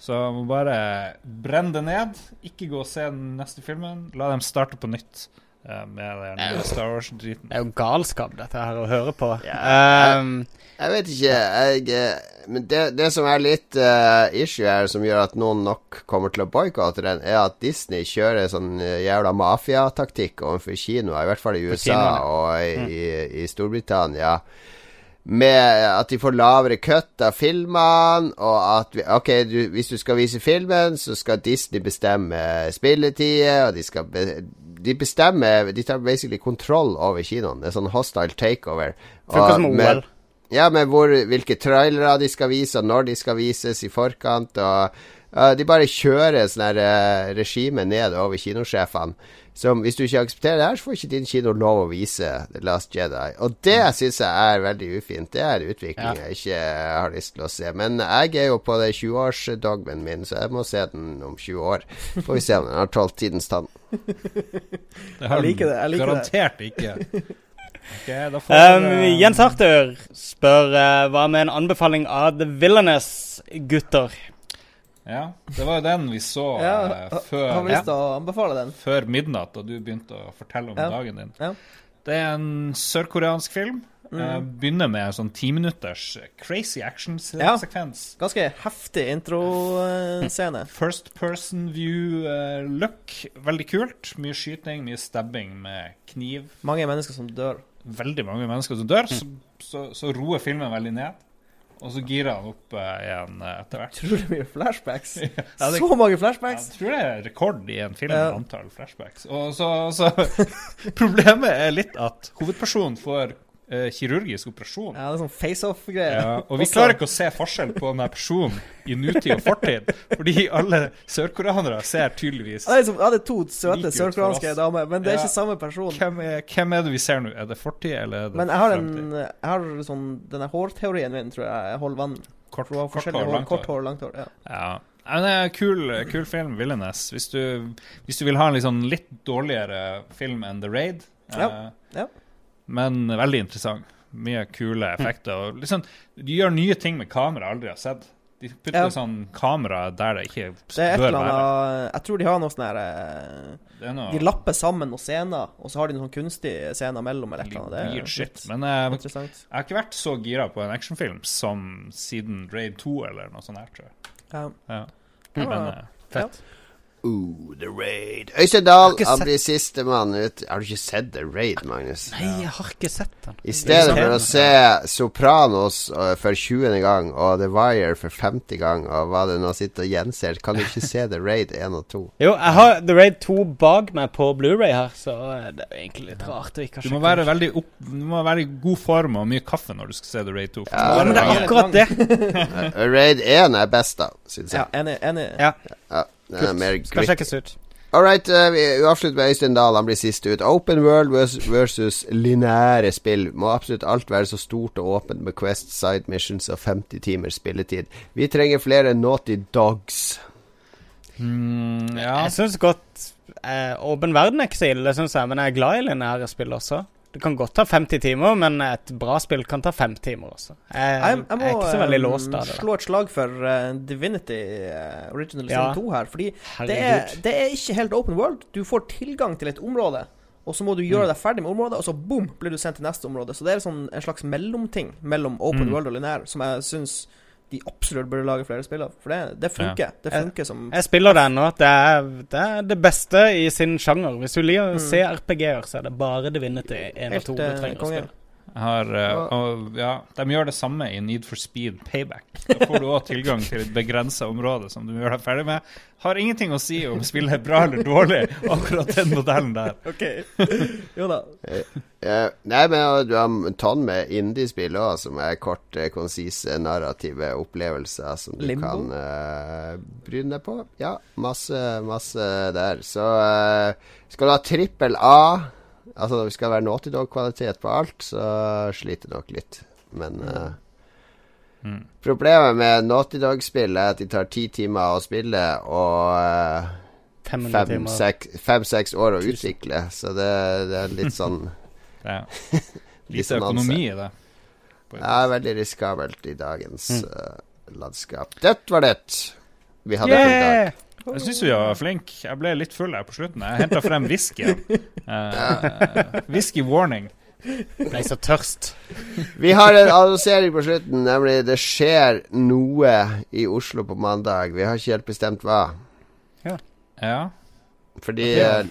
Så må bare brenne det ned. Ikke gå og se den neste filmen. La dem starte på nytt eh, med den nye Star Wars-driten. Det er jo galskap, dette her, å høre på. Um, Jeg vet ikke. Jeg, eh, men det, det som er litt uh, issue her, som gjør at noen nok kommer til å boikotte den, er at Disney kjører sånn jævla mafiataktikk overfor kinoer, i hvert fall i USA og i, i, i Storbritannia. Med at de får lavere kutt av filmene, og at vi, Ok, du, hvis du skal vise filmen, så skal Disney bestemme spilletider, og de skal be, De bestemmer De tar basically kontroll over kinoen. Det er sånn hostile takeover. Funker som med- OL. ja, men hvor, hvilke trailere de skal vise, og når de skal vises i forkant. Og uh, De bare kjører sånn her eh, regime ned over kinosjefene. Som hvis du ikke aksepterer det her, så får ikke din kino lov å vise The Last Jedi. Og det syns jeg er veldig ufint. Det er en utvikling Ja. jeg ikke har lyst til å se. Men jeg er jo på det 20-årsdogmen min, så jeg må se den om 20 år. Får vi se om den har tålt tidens tann. Det har Jeg liker den det, jeg liker det. garantert ikke. Okay, Um, Jens Arthur spør uh, hva med en anbefaling av The Villainous, gutter? Ja, det var jo den vi så Ja, før, Har før, vi lyst til å anbefale den? før midnatt, da du begynte å fortelle om Ja. dagen din. Ja. Det er en sørkoreansk film. Mm. Eh, begynner med en sånn timinutters crazy action-sekvens. Ganske heftig introscene. First person view uh, look. Veldig kult. Mye skyting, mye stabbing med kniv. Mange mennesker som dør. Veldig mange mennesker som dør. Så, så, så roer filmen veldig ned. Og så girer han opp eh, igjen eh, etter hvert. Utrolig mye flashbacks. Ja, det- Så mange Jeg flashbacks! tror det er rekord i en film Ja. antall flashbacks. Og så, så Problemet er litt at hovedpersonen får eh, kirurgisk operasjon. Ja, det er sånn face-off-greier. Ja, og vi Også- klarer ikke å se forskjell på denne personen i nutid og fortid, fordi alle sørkoreanere ser tydeligvis Ja, det er liksom, ja, det er to søte sørkoreanske damer, men det er ikke samme person. hvem er, hvem er det vi ser nå? Er det fortid, eller er det Men jeg har en jeg har sånn Denne hårteorien min, tror jeg, jeg holder vann. Kort, For kort hår, hår, langt hår. hår, langt hår. Ja. Ja. Ja, men det er en kul, kul film, Villainess. Hvis du, hvis du vil ha en liksom litt dårligere film enn The Raid. Ja, eh, ja. Men veldig interessant. Mye kule effekter. Og liksom, de gjør nye ting med kamera jeg aldri har sett. De putter Ja. sånn kamera der det ikke Det er et bør eller være. annet Jeg tror de har noe sånn her eh, er noe De lapper sammen noen scener, og så har de noen sånn kunstige scener mellom. Eller et eller annet. Det er shit. Men eh, interessant. jeg har ikke vært så gira på en actionfilm som siden Raid 2 eller noe sånt her, tror jeg. Ja. Ja. Ja. Men eh, fett. Ooh, The Raid. Øystein Dahl, han sett- blir sistemann ut. Har du ikke sett The Raid, Magnus? Nei, jeg har ikke sett den. I stedet for å se Sopranos uh, for 20. gang og The Wire for 50 gang, og hva det nå sitter og gjenser, kan du ikke se The Raid 1 og 2? Jo, jeg har The Raid 2 bak meg på Blu-ray her, så eh, det er egentlig litt rart å ikke ha Du må være veldig opp, du må være i god form og mye kaffe når du skal se The Raid 2. Ja, Ja, men det er akkurat det. Raid 1 er best, da, syns ja, jeg. enig. enig. Ja, Ja, skal sjekkes ut. All right, uh, vi avslutter med Øystein Dahl. Han blir sist ut. Open world vers- versus lineære spill. Må absolutt alt være så stort og åpent med Quest, side missions og 50 timers spilletid. Vi trenger flere Naughty Dogs. Mm, ja. Jeg syns godt eh, Åpen verden ikke så ille, det synes jeg, men jeg er glad i lineære spill også. Det kan godt ta 50 timer, men et bra spill kan ta fem timer også. Jeg, Jeg, jeg må er ikke så veldig eh, låst av det. slå et slag for uh, Divinity uh, Original Ja. Sin 2 her. Fordi det er, det er ikke helt open world. Du får tilgang til et område, og så må du gjøre Mm. deg ferdig med området, og så boom, blir du sendt til neste område. Så det er sånn, en slags mellomting mellom open Mm. world og linær, som jeg syns de absolutt burde lage flere spill av. For det, det funker. Det Jeg- funker som Jeg spiller det ennå. Det det er det beste i sin sjanger. Hvis du liker å Mm. RPG-er, så er det bare det 1 og Helt, 2 du eh, trenger å konge. spille. Har, uh, Og- ja, de gjør det samme i Need for Speed Payback. Da får du òg tilgang til et begrensa område som du gjør deg ferdig med. Har ingenting å si om spillet er bra eller dårlig, akkurat den modellen der. OK. jo da. Eh, nei, men du har tonn med indiespill òg, som er korte, konsise, narrative opplevelser som du Limbo? kan uh, bryne deg på. Ja, masse, masse der. Så eh, skal du ha trippel A, altså det skal være Naughty Dog-kvalitet på alt, så sliter nok litt. Men uh, Mm. Problemet med Naughty Dog-spill er at de tar ti timer å spille og uh, fem-seks fem, år å utvikle, så det, det er litt sånn ja. lite økonomi i det. Ja, veldig risikabelt i dagens Mm. uh, landskap. Det var det vi hadde for i dag. Jeg syns vi var flinke. Jeg ble litt full her på slutten. Jeg henta frem whiskyen. Uh, whisky warning. Ble så tørst. Vi har en annonsering på slutten, nemlig det skjer noe i Oslo på mandag. Vi har ikke helt bestemt hva. Ja. Ja. Fordi eh,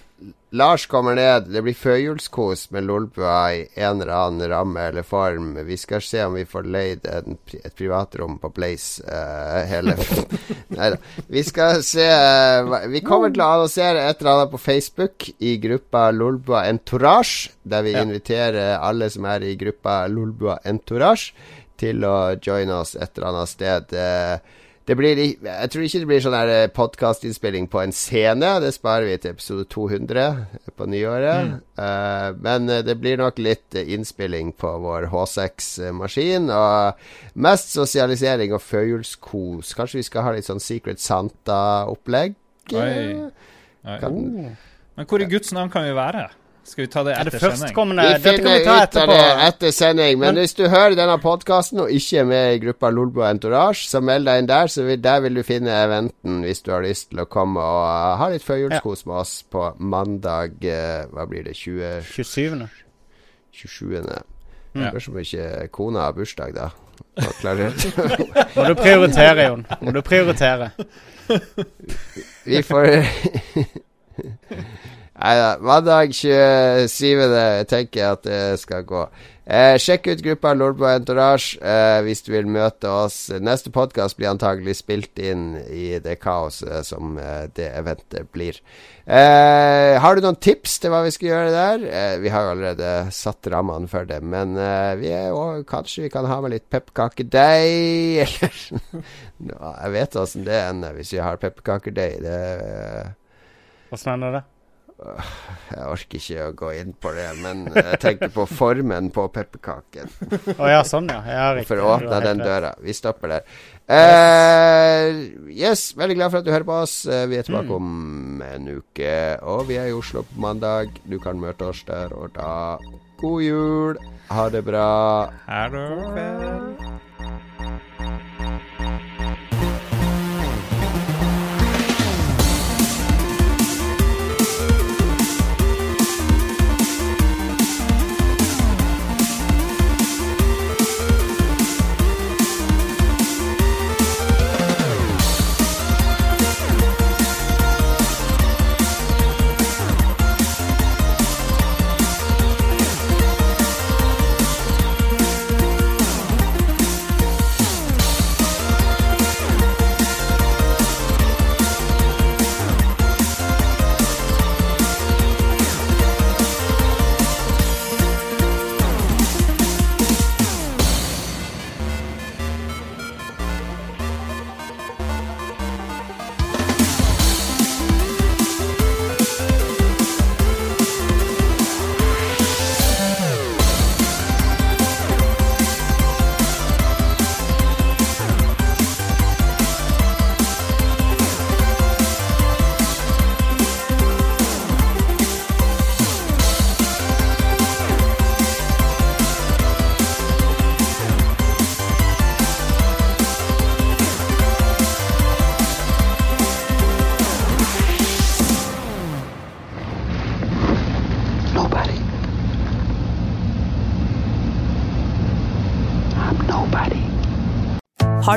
Lars kommer ned. Det blir førjulskos med Lolbua i en eller annen ramme eller form. Vi skal se om vi får leid en, et privatrom på Blaze eh, hele Nei da. Vi skal se eh, Vi kommer til å annonsere et eller annet på Facebook i gruppa Lolbua Entourage, der vi Ja. inviterer alle som er i gruppa Lolbua Entourage, til å joine oss et eller annet sted. Eh, blir, jeg tror ikke det blir sånn her podkastinnspilling på en scene. Det sparer vi til episode 200 på nyåret. Eh, men eh, det blir nok litt eh, innspilling på vår H6-maskin. Og mest sosialisering og førjulskos. Kanskje vi skal ha litt sånn Secret Santa-opplegg? Oi. Oi. Kan. Men hvor i Guds navn kan vi være? Skal vi ta det Er det etter sending? Vi finner vi ta ut av det etter sending. Men Men- hvis du hører denne podkasten og ikke er med i gruppa Lolbo Entourage, så meld deg inn der. Så vil, der vil du finne eventen hvis du har lyst til å komme og uh, ha litt førjulskos med oss på mandag uh, Hva blir det? 20, 27. 27. Ja. Spørs om ikke kona har bursdag, da. Må du prioritere, Jon. Må du prioritere. Vi får Nei da. Mandag 27. tenker jeg at det skal gå. Eh, sjekk ut gruppa Lordbo Entourage eh, hvis du vil møte oss. Neste podkast blir antagelig spilt inn i det kaoset som eh, det eventet blir. Eh, har du noen tips til hva vi skal gjøre der? Eh, vi har allerede satt rammene for det, men eh, vi er jo, kanskje vi kan ha med litt pepperkakedeig, eller Jeg vet åssen det ender hvis vi har pepperkakedeig. Åssen ender det? Jeg orker ikke å gå inn på det, men jeg tenker på formen på pepperkaken. Oh, ja, sånn, ja. ja. For å åpne den rett. døra. Vi stopper der. Uh, yes, veldig glad for at du hører på oss. Eh, vi er tilbake om en uke. Og vi er i Oslo på mandag. Du kan møte oss der og da. God jul. Ha det bra. ha det Vel.